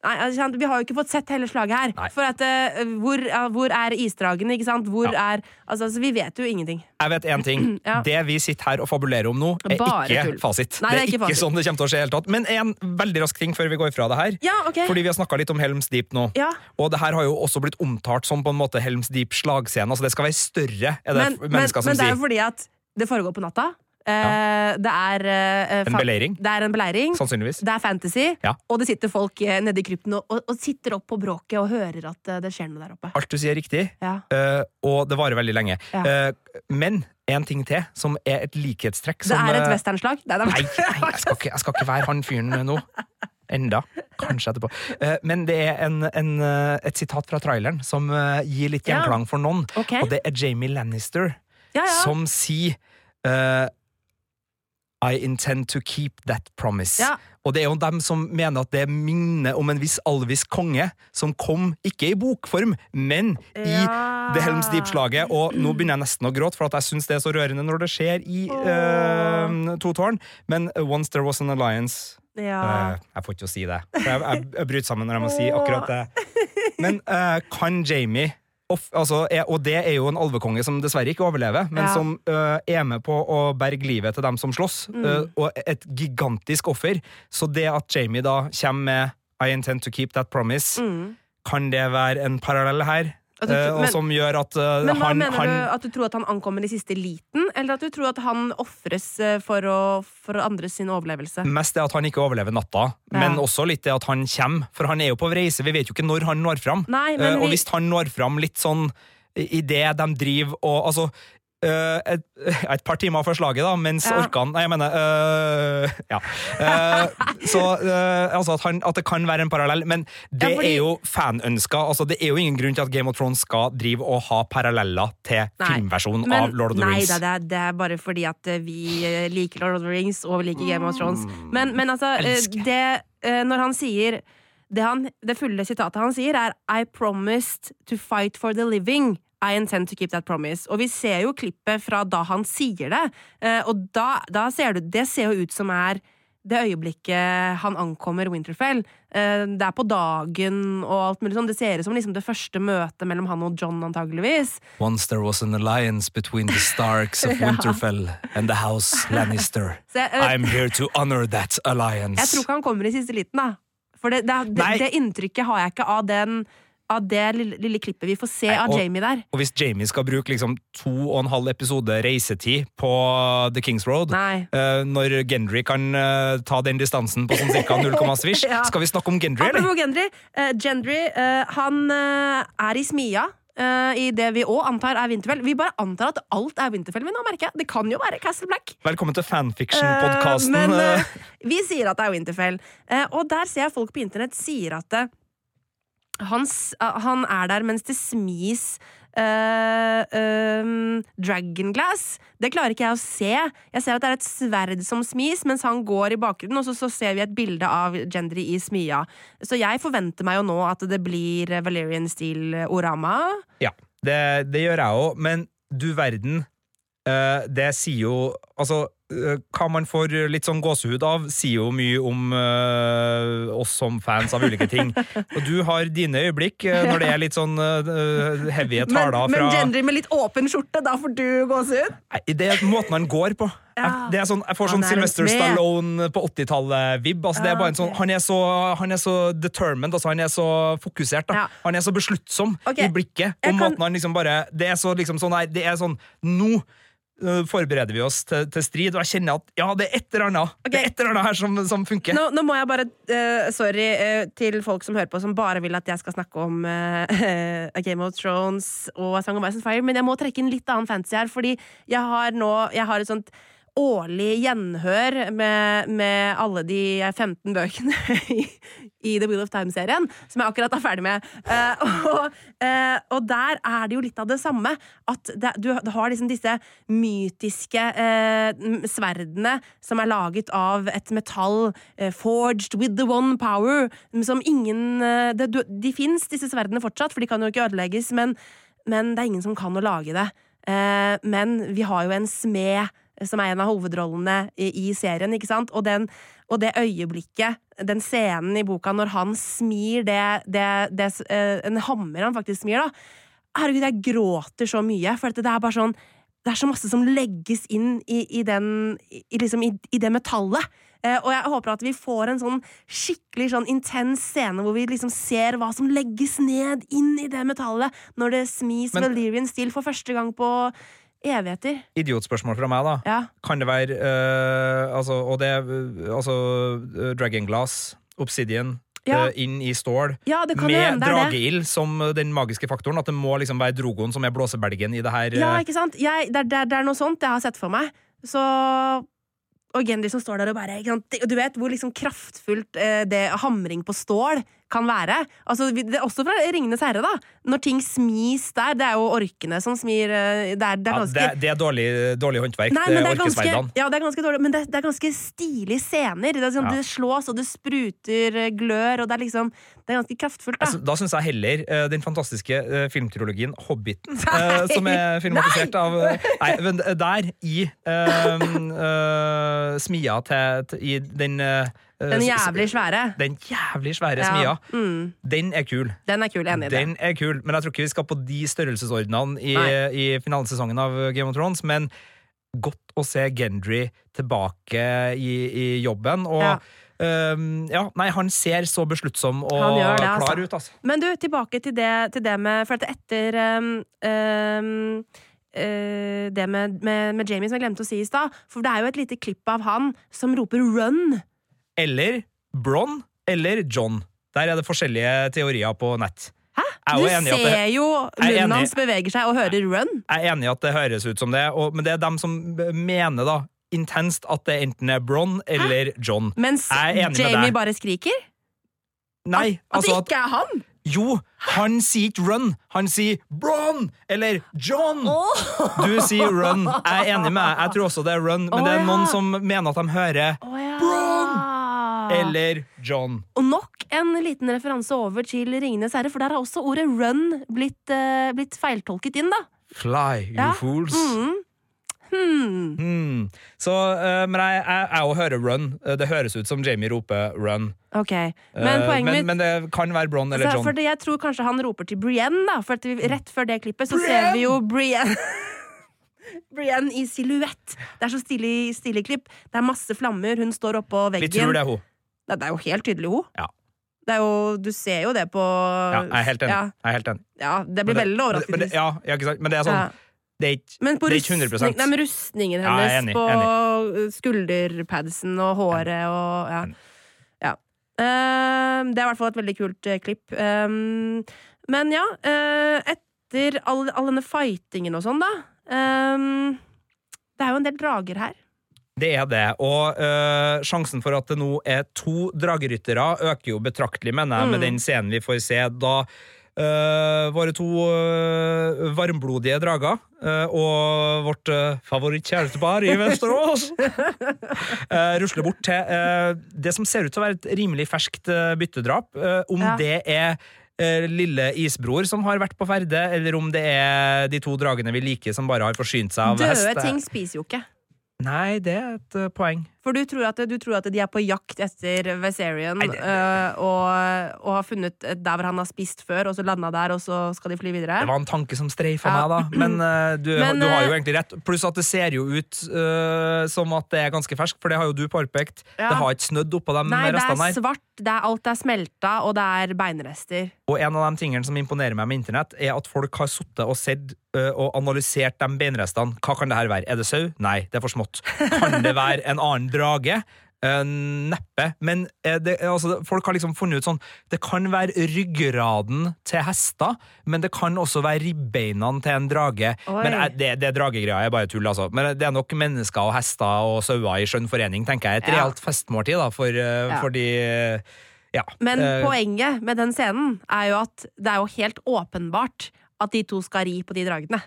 Speaker 2: Nei, altså, Vi har jo ikke fått sett hele slaget her.
Speaker 3: Nei.
Speaker 2: For at, uh, hvor, uh, hvor er isdragene? ikke sant? Hvor
Speaker 3: Ja.
Speaker 2: er, altså, altså, Vi vet jo ingenting.
Speaker 3: Jeg vet én ting.
Speaker 2: Ja.
Speaker 3: Det vi sitter her og fabulerer om nå, er
Speaker 2: Bare
Speaker 3: ikke
Speaker 2: tull.
Speaker 3: fasit.
Speaker 2: Nei,
Speaker 3: det er ikke,
Speaker 2: fasit.
Speaker 3: sånn det kommer til å skje helt tatt. Men en veldig rask ting før vi går fra det her.
Speaker 2: Ja, okay.
Speaker 3: Fordi vi har snakka litt om Helms Deep nå.
Speaker 2: ja.
Speaker 3: Og det her har jo også blitt omtalt som på en måte Helms Deep slagscene. Altså det skal være større, er det
Speaker 2: Men, men,
Speaker 3: som
Speaker 2: men det er jo fordi at det foregår på natta. Ja. Det er eh,
Speaker 3: En beleiring,
Speaker 2: Det er en beleiring.
Speaker 3: sannsynligvis.
Speaker 2: Det er fantasy,
Speaker 3: Ja.
Speaker 2: og det sitter folk eh, nede i krypten og, og, sitter opp på bråket og hører at eh, det skjer noe der oppe.
Speaker 3: Alt du sier er riktig,
Speaker 2: Ja.
Speaker 3: uh, og det varer veldig lenge.
Speaker 2: Ja.
Speaker 3: Eh, men en ting til, som er et likhetstrekk
Speaker 2: Det er et
Speaker 3: eh,
Speaker 2: westernslag. Nei,
Speaker 3: Nei, jeg, skal ikke, jeg skal ikke være han fyren nå. Enda. Kanskje etterpå. Eh, Men det er en, en, eh, et sitat fra traileren som eh, gir litt gjenklang for noen.
Speaker 2: Okay.
Speaker 3: Og det er Jamie Lannister
Speaker 2: Ja, ja.
Speaker 3: som sier uh, I intend to keep that promise.
Speaker 2: Ja.
Speaker 3: Og det er jo dem som mener at det minner om en viss alvisk konge som kom, ikke i bokform, men i
Speaker 2: Ja.
Speaker 3: The Helms Deep-slaget. Og nå begynner jeg nesten å gråte, for at jeg syns det er så rørende når det skjer i uh, To tårn. Men Once There Was An Alliance
Speaker 2: ja.
Speaker 3: uh, Jeg får ikke å si det. For jeg, jeg, jeg bryter sammen når jeg må si akkurat det. Men uh, kan Jamie off, altså, er, Og det er jo en alvekonge som dessverre ikke overlever, men
Speaker 2: Ja.
Speaker 3: som eh, er med på å berge livet til dem som slåss.
Speaker 2: Mm.
Speaker 3: eh, og et gigantisk offer. Så det at Jamie da kommer med I intend to keep that promise,
Speaker 2: Mm.
Speaker 3: kan det være en parallell her?
Speaker 2: At du-
Speaker 3: Eh, og
Speaker 2: men-
Speaker 3: som gjør at uh,
Speaker 2: Men hva
Speaker 3: han,
Speaker 2: mener
Speaker 3: han
Speaker 2: du? At du tror at han ankommer i siste liten? Eller at du tror at han ofres eh, for, å- for andres sin overlevelse?
Speaker 3: Mest det at han ikke overlever natta,
Speaker 2: Ja.
Speaker 3: men også litt det at han kommer. For han er jo på reise, vi vet jo ikke når han når fram.
Speaker 2: Nei, men
Speaker 3: Eh, og hvis han når fram litt sånn i det de driver og Altså et, et par timer før slaget, da, mens
Speaker 2: Ja.
Speaker 3: orkene Nei, jeg mener øh, Ja. Eh, så eh, altså at, han, at det kan være en parallell, men det
Speaker 2: Ja, fordi-
Speaker 3: er jo fanønska. Altså, det er jo ingen grunn til at Game of Thrones skal drive og ha paralleller til
Speaker 2: Nei,
Speaker 3: filmversjonen
Speaker 2: Men-
Speaker 3: av Lord of the
Speaker 2: nei,
Speaker 3: Rings.
Speaker 2: Nei, det, er, det er bare fordi at eh, vi eh, liker Lord of the Rings og vi liker Game of Thrones. Men, men altså, eh, det, eh, når han sier det, han, det fulle sitatet han sier, er I promised to fight for the living. I intend to keep that promise. Og vi ser jo klippet fra da han sier det, eh, og da, da ser du Det ser jo ut som er det øyeblikket han ankommer Winterfell. Eh, Det er på dagen og alt mulig sånn. Det ser ut som liksom det første møtet mellom han og John, antageligvis.
Speaker 3: Once there was an alliance between the Starks of Winterfell and the House Lannister.
Speaker 2: Jeg, eh,
Speaker 3: I'm here to honor that alliance.
Speaker 2: Jeg tror ikke han kommer i siste liten, da. For det, det, det, det inntrykket har jeg ikke av, den, av det lille, lille klippet vi får se
Speaker 3: Nei,
Speaker 2: av Jamie der.
Speaker 3: Og hvis Jamie skal bruke liksom to og en halv episode reisetid på The Kings Road, eh, når Gendry kan uh, ta den distansen på sånn ca. 0, svisj,
Speaker 2: Ja.
Speaker 3: skal vi snakke om Gendry, eller?
Speaker 2: Apropos Gendry. Uh, Gendry han er i smia. I det vi òg antar er Winterfell. Vi bare antar at alt er Winterfell. Vi nå merker jeg. Det kan jo være Castle Black.
Speaker 3: Velkommen til fanfiction-podkasten.
Speaker 2: men vi sier at det er Winterfell. Og der ser jeg folk på internett sier at eh, han, eh, han er der mens det smis Uh, um, Dragonglass. Det klarer ikke jeg å se. Jeg ser at det er et sverd som smis, mens han går i bakgrunnen, og så, så ser vi et bilde av Gendry i smia. Så jeg forventer meg jo nå at det blir Valerian Steel-orama.
Speaker 3: Ja, det, det gjør jeg òg, men du verden. Uh, det sier jo Altså, eh, hva man får litt sånn gåsehud av, sier jo mye om uh, oss som fans av ulike ting. Og du har dine øyeblikk eh, når det er litt sånn uh, heavy taler fra
Speaker 2: men Gendry med litt åpen skjorte, da får du gåsehud?
Speaker 3: Nei, Det er måten han går på.
Speaker 2: Ja.
Speaker 3: Jeg, det er sånn, jeg får sånn
Speaker 2: er
Speaker 3: Sylvester. Stallone på 80-tallet-vib. Altså,
Speaker 2: Ja,
Speaker 3: bare sånn,
Speaker 2: ok.
Speaker 3: han, så, han er så determined, altså, han er så fokusert.
Speaker 2: Ja.
Speaker 3: Han er så besluttsom
Speaker 2: okay.
Speaker 3: i blikket.
Speaker 2: jeg
Speaker 3: Og
Speaker 2: kan-
Speaker 3: måten han liksom bare Det er så liksom sånn Nei, Det er sånn Nå øh, forbereder vi oss til, til strid, og jeg kjenner at ja, det er et eller annet
Speaker 2: okay.
Speaker 3: Det er et eller annet her som, som funker.
Speaker 2: Nå, nå må jeg bare uh, Sorry uh, til folk som hører på, som bare vil at jeg skal snakke om uh, Game of Thrones og Song of Ice and Fire, men jeg må trekke inn litt annen fantasy her, fordi jeg har nå Jeg har et sånt årlig gjenhør med, med alle de 15 bøkene i, i The Wheel of Time-serien, som jeg akkurat er ferdig med. Uh, og, uh, og der er det jo litt av det samme. At det, du, har liksom disse mytiske uh, sverdene som er laget av et metall forged with the one power, som ingen det, du, De fins, disse sverdene fortsatt, for de kan jo ikke ødelegges, men, men det er ingen som kan å lage det. Men vi har jo en smed som er en av hovedrollene i, i serien, ikke sant? Og, den, og det øyeblikket, den scenen i boka når han smir det, det, det eh, En hammer han faktisk smir, da. Herregud, jeg gråter så mye, for det er bare sånn det er så masse som legges inn i, i, den, i, liksom i, i det metallet. Eh, og jeg håper at vi får en sånn skikkelig sånn intens scene hvor vi liksom ser hva som legges ned inn i det metallet når det smis Valerian Steel for første gang på evigheter.
Speaker 3: Idiotspørsmål fra meg, da.
Speaker 2: Ja.
Speaker 3: Kan det være uh, altså, Og det øh, altså Dragon Glass, Obsidian,
Speaker 2: Ja.
Speaker 3: inn i stål.
Speaker 2: Ja, det kan
Speaker 3: med drageild som den magiske faktoren. At det må liksom være Drogon som er blåsebelgen i det her.
Speaker 2: Ja, ikke sant? Jeg, det, det, det er noe sånt jeg har sett for meg. Så og Gendry som står der og bare? Du vet hvor liksom kraftfullt eh, det hamring på stål kan være. Altså, det er også fra Ringenes herre, da. Når ting smis der. Det er jo orkene som smir eh, Det er, det er
Speaker 3: ja, det, det er dårlig, dårlig håndverk.
Speaker 2: Nei,
Speaker 3: det er
Speaker 2: det er ganske, ja, det er ganske dårlig, men det, det er ganske stilige scener. Det, er sånn,
Speaker 3: Ja.
Speaker 2: det slås, og det spruter eh, glør, og det er liksom Det er ganske kraftfullt, da.
Speaker 3: Altså, da syns jeg heller uh, den fantastiske uh, filmtrilogien Hobbiten, uh, som er filmatisert av eh, Nei, men der, i smia til, til I den eh,
Speaker 2: Den jævlig svære.
Speaker 3: Den jævlig svære
Speaker 2: Ja.
Speaker 3: smia.
Speaker 2: Mm,
Speaker 3: Den er kul.
Speaker 2: den er kul. Enig i det.
Speaker 3: Er kul, men jeg tror ikke vi skal på de størrelsesordnene i, i finalesesongen av Game of Thrones. Men godt å se Gendry tilbake i, i jobben. Og
Speaker 2: Ja.
Speaker 3: Um, ja, nei, han ser så besluttsom og
Speaker 2: det, altså.
Speaker 3: klar ut, altså.
Speaker 2: Men du, tilbake til det, til det med For etter um, um, uh, det med, med, med Jamie som jeg glemte å si i stad. For det er jo et lite klipp av han som roper 'run'.
Speaker 3: Eller Bron eller John. Der er det forskjellige teorier på nett.
Speaker 2: Hæ? Du
Speaker 3: at
Speaker 2: ser jo munnen hans beveger seg og hører 'run'.
Speaker 3: Jeg er enig i at det høres ut som det, og, men det er dem som mener da intenst at det enten er Bron eller John.
Speaker 2: Mens
Speaker 3: Jeg enig med
Speaker 2: Jamie bare skriker.
Speaker 3: Nei,
Speaker 2: At
Speaker 3: altså
Speaker 2: det ikke er han!
Speaker 3: Jo, han sier ikke run, han sier Bron eller John. Du sier run. Jeg er enig med deg. Jeg tror også det er run, men det er noen som mener at de hører
Speaker 2: oh, ja.
Speaker 3: Eller John.
Speaker 2: Og nok en liten referanse over til Ringenes herre, for der har også ordet 'run' blitt, uh, blitt feiltolket inn, da.
Speaker 3: Fly, you
Speaker 2: Ja.
Speaker 3: fools.
Speaker 2: Mm. Hmm.
Speaker 3: Hmm. Så, uh, men jeg, jeg, jeg hører run. Eh, Det høres ut som Jamie roper run.
Speaker 2: Ok,
Speaker 3: Eh,
Speaker 2: Men uh,
Speaker 3: men, men det kan være Bron eller
Speaker 2: Så,
Speaker 3: John.
Speaker 2: jeg tror kanskje han roper til Brienne, da. For vi, rett før det klippet så ser vi jo Brienne Brienne i silhuett. Det er så stilig, stilig klipp. Det er masse flammer, hun står oppå veggen.
Speaker 3: Vi tror det er hun.
Speaker 2: Det er jo helt tydelig hun.
Speaker 3: Ja.
Speaker 2: Det er jo, du ser jo det på
Speaker 3: Ja, jeg er helt enig.
Speaker 2: Ja,
Speaker 3: helt enig.
Speaker 2: ja, det blir
Speaker 3: det,
Speaker 2: veldig
Speaker 3: men
Speaker 2: overraskende.
Speaker 3: det, ja, ikke sant? Men det er sånn. Det er ikke,
Speaker 2: Men på
Speaker 3: er ikke 100
Speaker 2: rustning, nei, men rustningen hennes
Speaker 3: enig,
Speaker 2: på skulderpadsen og håret og ja.
Speaker 3: Enig.
Speaker 2: ja. Eh, det er i hvert fall et veldig kult uh, klipp. Um, men ja, uh, etter all, all denne fightingen og sånn, da um, Det er jo en del drager her.
Speaker 3: Det er det, og øh, sjansen for at det nå er to drageryttere øker jo betraktelig, mener jeg,
Speaker 2: Mm.
Speaker 3: med den scenen vi får se da øh, våre to øh, varmblodige drager uh, og vårt uh, favorittkjærestepar i Vesterås rusler bort til det som ser ut til å være et rimelig ferskt byttedrap. Om
Speaker 2: Ja.
Speaker 3: det er lille isbror som har vært på ferde, eller om det er de to dragene vi liker som bare har forsynt seg av
Speaker 2: Døde
Speaker 3: hest.
Speaker 2: ting spiser jo ikke.
Speaker 3: Nei, det er et uh, poeng.
Speaker 2: For du tror, at, du tror, at, de er på jakt etter Veserian uh, og, og, har funnet der hvor han har spist før, og så landa der, og så skal de fly videre?
Speaker 3: Det var en tanke som streifa ja. meg, da. Men, uh, du, Men, du, har jo egentlig rett. Pluss at det ser jo ut som at det er ganske ferskt, for det har jo du påpekt. Ja. Det har ikke snødd oppå de
Speaker 2: Nei,
Speaker 3: restene
Speaker 2: her. Nei, det er svart, det er, alt er smelta, og det er beinrester.
Speaker 3: Og en av de tingene som imponerer meg med internett, er at folk har sittet og sett og analysert de beinrestene. Hva kan det her være? Er det sau? Nei, det er for smått. Kan det være en annen drage? Uh, neppe. Men uh, det, altså, folk har liksom funnet ut sånn Det kan være ryggraden til hester, men det kan også være ribbeina til en drage. Oi. Men det, det dragegreia er bare tull, altså. Men det er nok mennesker og hester og sauer i skjønn forening, tenker jeg. Et ja. realt festmåltid da, for, ja. for de ja.
Speaker 2: Men poenget med den scenen er jo at det er jo helt åpenbart at de to skal ri på de dragene.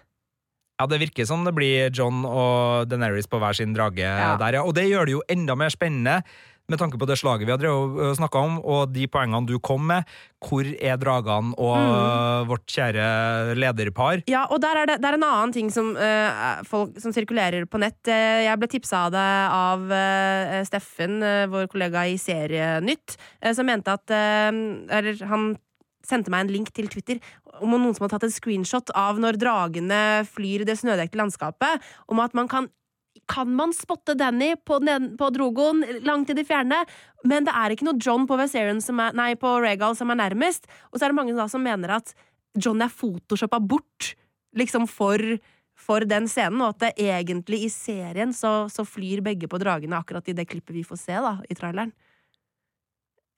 Speaker 3: Ja, det virker som det blir John og Deneris på hver sin drage ja. der, ja. Og det gjør det jo enda mer spennende med tanke på det slaget vi har snakka om, og de poengene du kom med. Hvor er dragene og mm. vårt kjære lederpar?
Speaker 2: Ja, og der er det, det er en annen ting som, uh, folk, som sirkulerer på nett. Jeg ble tipsa av det av uh, Steffen, uh, vår kollega i Serienytt, som mente at Eller han sendte meg en link til Twitter om noen som har tatt en screenshot av når dragene flyr i det snødekte landskapet, om at man kan kan man spotte Danny på, på, Drogoen langt i det fjerne, men det er ikke noe John på, som er, nei, på Regal som er nærmest. Og så er det mange da som mener at John er photoshoppa bort liksom for, for den scenen, og at det egentlig i serien så, så flyr begge på dragene akkurat i det klippet vi får se da, i traileren.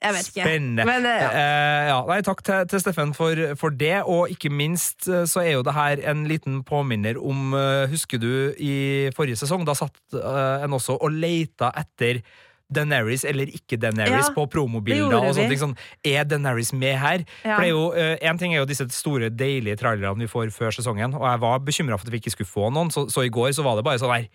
Speaker 2: Jeg vet ikke.
Speaker 3: Spennende. Men, ja. Eh, ja. Nei, takk til, til Steffen for, for, det, og ikke minst eh, så er jo det her en liten påminner om uh, Husker du i forrige sesong? Da satt eh, en også og leita etter Deneris eller ikke Deneris ja, på promobilder. og sånt, sånn, Er Deneris med her? Ja. For det er jo, En ting er jo disse store, deilige trailerne vi får før sesongen, og jeg var bekymra for at vi ikke skulle få noen, så, så i går så var det bare sånn her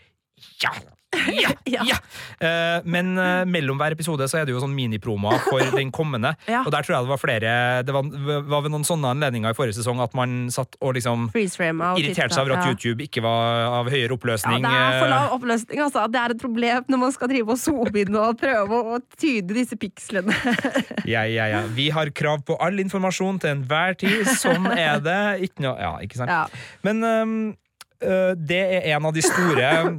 Speaker 3: Ja! Ja! ja. Uh, men uh, mellom hver episode så er det jo sånn minipromoer for den kommende. ja. Og der tror jeg det var flere Det var, var, ved noen sånne anledninger i forrige sesong at man satt og liksom irriterte seg over at YouTube ikke var av høyere oppløsning.
Speaker 2: Ja, det er for lav oppløsning, altså. Det er et problem når man skal drive og zoome inn og prøve å tyde disse pikslene.
Speaker 3: ja, ja, ja. Vi har krav på all informasjon til enhver tid. Sånn er det. Ikke noe Ja, ikke sant? Ja. Men um, uh, det er en av de store Eh,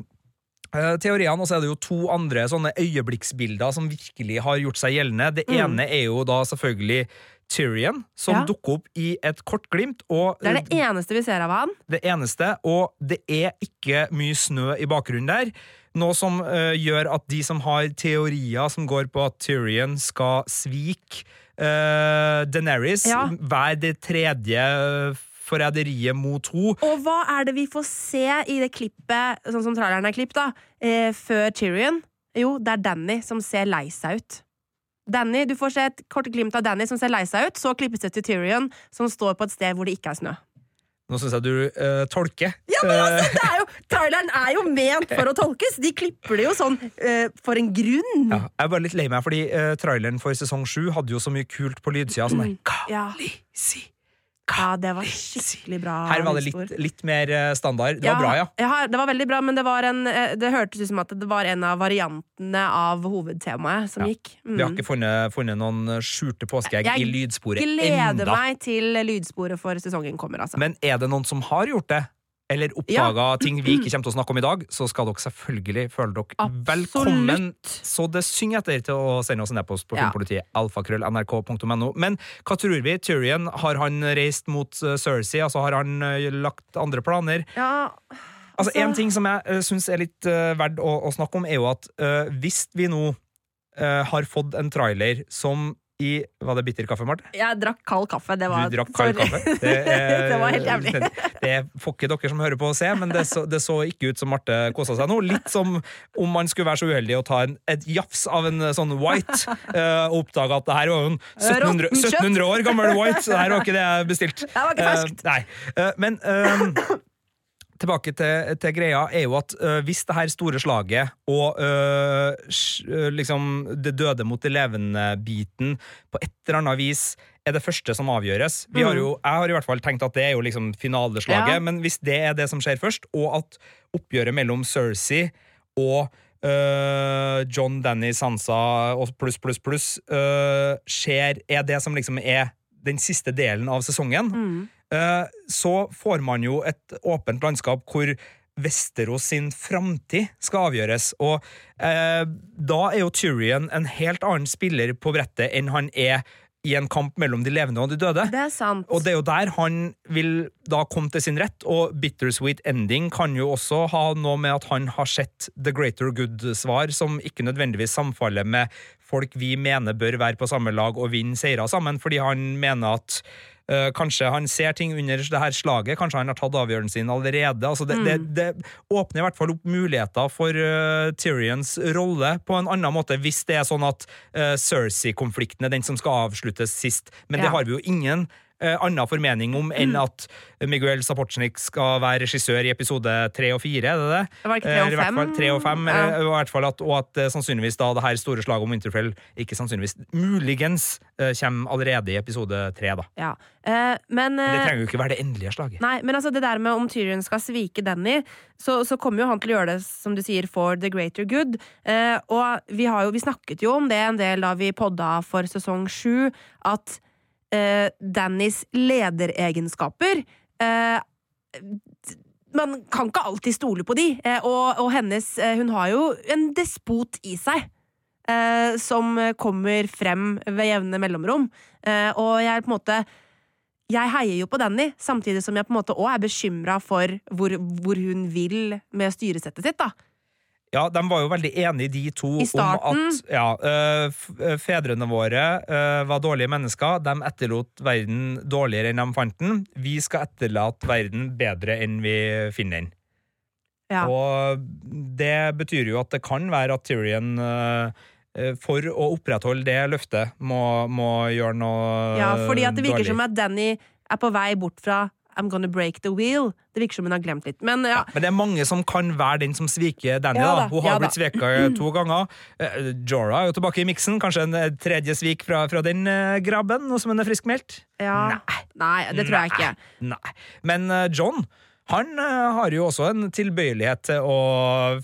Speaker 3: teoriene, og så er det jo to andre sånne øyeblikksbilder som virkelig har gjort seg gjeldende. Det mm. ene er jo da selvfølgelig Tyrion, som ja. dukker opp i et kort glimt. Og,
Speaker 2: det er det eneste vi ser av han.
Speaker 3: Det eneste, og det er ikke mye snø i bakgrunnen der. Noe som uh, gjør at de som har teorier som går på at Tyrion skal svike uh, Deneris ja. hver det tredje forræderiet mot henne.
Speaker 2: Og hva er det vi får se i det klippet, sånn som traileren er klippet, da, eh, før Tyrion? Jo, det er Danny som ser lei seg ut. Danny, Du får se et kort glimt av Danny som ser lei seg ut, så klippes det til Tyrion, som står på et sted hvor det ikke er snø.
Speaker 3: Nå syns jeg du uh, tolker.
Speaker 2: Ja, men altså, det er jo, Traileren er jo ment for å tolkes! De klipper det jo sånn uh, for en grunn.
Speaker 3: Ja, jeg er bare litt lei meg, fordi uh, traileren for sesong sju hadde jo så mye kult på lydsida. Sånn der!
Speaker 2: Ja, det var skikkelig bra.
Speaker 3: Her var det litt, litt mer eh, standard. Det ja, var bra, ja.
Speaker 2: ja. Det var veldig bra, men det, var en, eh, det hørtes ut som at det var en av variantene av hovedtemaet som ja. gikk.
Speaker 3: Mm. Vi har ikke funnet, funnet noen skjulte påskeegg i lydsporet
Speaker 2: enda. Jeg gleder meg til lydsporet for sesongen kommer, altså.
Speaker 3: Men er det noen som har gjort det? Eller oppdaga ja. ting vi ikke kommer til å snakke om i dag, så skal dere selvfølgelig føle dere Absolutt. velkommen. Så det synger etter til å sende oss en e-post på ja. filmpolitiet. alfakrøll.nrk.no. Men hva tror vi? Tyrion, har han reist mot uh, Cersei? Altså, har han uh, lagt andre planer?
Speaker 2: Ja,
Speaker 3: altså, altså En ting som jeg uh, syns er litt uh, verdt å, å, snakke om, er jo at uh, hvis vi nå uh, har fått en trailer som i Var det bitter kaffe, Marte?
Speaker 2: Jeg drakk kald kaffe. Det var,
Speaker 3: du drakk kald kaffe? Det,
Speaker 2: er, det, var helt jævlig.
Speaker 3: Det, det, får ikke dere som hører på å se, men det så, det så ikke ut som Marte kosa seg nå. Litt som om man skulle være så uheldig å ta en, et jafs av en sånn white uh, og oppdage at det her var jo en 1700, 1700, år gammel white, så det her var ikke det jeg bestilte.
Speaker 2: Det var ikke ferskt.
Speaker 3: Uh, nei. Uh, men uh, tilbake til, til, greia, er jo at uh, hvis det her store slaget og uh, liksom det døde mot det levende-biten på et eller annet vis er det første som avgjøres Vi har jo, mm. Jeg har i hvert fall tenkt at det er jo liksom finaleslaget, ja. men hvis det er det som skjer først, og at oppgjøret mellom Cersei og øh, John, Danny, Sansa og pluss, pluss, pluss øh, skjer, er det som liksom er den siste delen av sesongen,
Speaker 2: Mm.
Speaker 3: Øh, så får man jo et åpent landskap hvor Vesterås sin framtid skal avgjøres. Og eh, da er jo Tyrion en helt annen spiller på brettet enn han er i en kamp mellom de levende og de døde.
Speaker 2: Det er sant.
Speaker 3: Og det er jo der han vil da komme til sin rett, og bittersweet ending kan jo også ha noe med at han har sett the greater good-svar, som ikke nødvendigvis samfaller med folk vi mener bør være på samme lag og vinne seirer sammen, fordi han mener at kanskje han ser ting under det her slaget, kanskje han har tatt avgjørelsen sin allerede. Altså det, det, det åpner i hvert fall opp muligheter for uh, Tyrions rolle på en annen måte, hvis det er sånn at uh, Cersei-konflikten er den som skal avsluttes sist. Men det har vi jo ingen eh, annen formening om enn at Miguel Sapochnik skal være regissør i episode tre og fire, er det det?
Speaker 2: Det Var ikke tre
Speaker 3: Eh,
Speaker 2: og fem?
Speaker 3: tre og fem, eh, i hvert fall at, og at eh, sannsynligvis da det her store slaget om Winterfell ikke sannsynligvis, muligens kommer allerede i episode tre, da.
Speaker 2: Ja. Eh, men,
Speaker 3: Men det trenger jo ikke være det endelige slaget.
Speaker 2: Nei, men altså det der med om Tyrion skal svike Danny, så, så kommer jo han til å gjøre det, som du sier, for the greater good. Eh, og vi, har jo, vi snakket jo om det en del da vi podda for sesong sju, at eh, Dannys lederegenskaper uh, Man kan ikke alltid stole på de, uh, og, og hennes Hun har jo en despot i seg. Som kommer frem ved jevne mellomrom. Og jeg er på en måte jeg heier jo på Danny, samtidig som jeg på en måte også er bekymra for hvor, hvor hun vil med styresettet sitt. da.
Speaker 3: Ja, de var jo veldig enige, de to, om at ja, eh, eh, fedrene våre eh, var dårlige mennesker. De etterlot verden dårligere enn de fant den. Vi skal etterlate verden bedre enn vi finner den.
Speaker 2: Ja.
Speaker 3: Og det betyr jo at det kan være at Tyrion for å opprettholde det løftet må, må gjøre noe dårlig.
Speaker 2: ja, fordi at det virker
Speaker 3: dårlig.
Speaker 2: som at Danny er på vei bort fra I'm gonna break the wheel. Det virker som hun har glemt litt. Men ja,
Speaker 3: Men det er mange som kan være den som sviker Danny.
Speaker 2: Ja
Speaker 3: da. Hun har
Speaker 2: ja
Speaker 3: blitt sveka to ganger. Eh, Jorah er jo tilbake i miksen. Kanskje en eh, tredje svik fra, fra den eh, grabben, nå som hun er friskmeldt?
Speaker 2: ja. Nei, det tror jeg ikke.
Speaker 3: Nei. Men eh, John han eh, har jo også en tilbøyelighet til å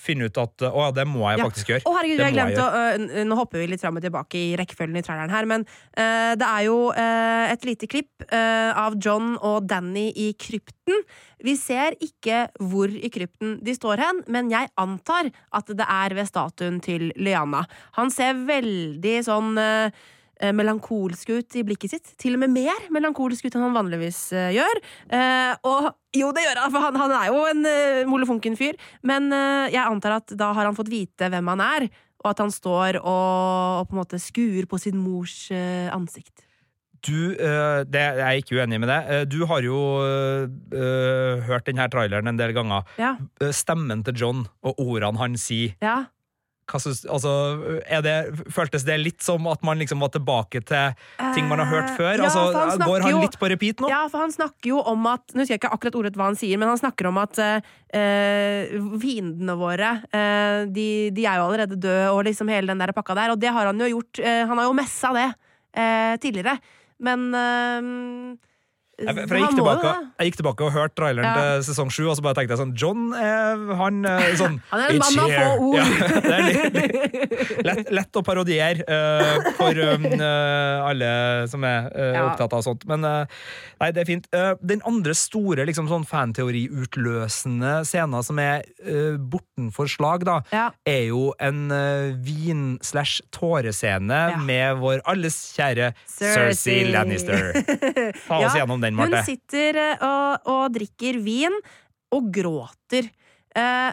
Speaker 3: finne ut at å ja, det må jeg
Speaker 2: Ja.
Speaker 3: faktisk gjøre.
Speaker 2: Å, herregud, jeg glemte å øh, Nå hopper vi litt fram og tilbake i rekkefølgen i traileren her, men uh, det er jo uh, et lite klipp uh, av John og Danny i krypten. Vi ser ikke hvor i krypten de står hen, men jeg antar at det er ved statuen til Lyanna. Han ser veldig sånn eh, melankolsk ut i blikket sitt. Til og med mer melankolsk ut enn han vanligvis uh, gjør. Uh, og jo, det gjør han, for han, han er jo en uh, molefonken fyr. Men eh, jeg antar at da har han fått vite hvem han er, og at han står og, og på en måte skuer på sin mors eh, ansikt.
Speaker 3: Du, eh, det, jeg er ikke uenig med det. Eh, Du har jo eh, hørt denne traileren en del ganger.
Speaker 2: Ja.
Speaker 3: Eh, Stemmen til John og ordene han sier
Speaker 2: ja.
Speaker 3: Altså, det, Føltes det litt som at man liksom var tilbake til ting man har hørt før?
Speaker 2: Eh, ja,
Speaker 3: altså,
Speaker 2: han
Speaker 3: går han litt på repeat nå?
Speaker 2: Ja, for han snakker jo om at Nå husker jeg ikke akkurat ordet hva han sier, men han snakker om at eh, fiendene våre uh, de, de er jo allerede døde, og liksom hele den der pakka der. Og det har han jo gjort. Uh, han har jo messa det tidligere. Men
Speaker 3: Jeg, for jeg, gikk tilbake, jeg gikk tilbake og hørte traileren
Speaker 2: Ja.
Speaker 3: til sesong sju, og så bare tenkte jeg sånn John, er, han er sånn
Speaker 2: Han er en
Speaker 3: "It's
Speaker 2: mann av få ord.
Speaker 3: Ja, det er litt, lett, lett å parodiere uh, for um, eh, alle som er uh,
Speaker 2: Ja.
Speaker 3: opptatt av sånt. Men eh, nei, det er fint. Eh, den andre store liksom, sånn fanteoriutløsende scenen som er uh, bortenfor slag, da, er jo en uh, vin-slash-tårescene med vår alles kjære
Speaker 2: Cersei.
Speaker 3: Cersei Lannister. Ta oss gjennom den,
Speaker 2: Hun
Speaker 3: Marte.
Speaker 2: sitter eh, og, og drikker vin og gråter. Eh,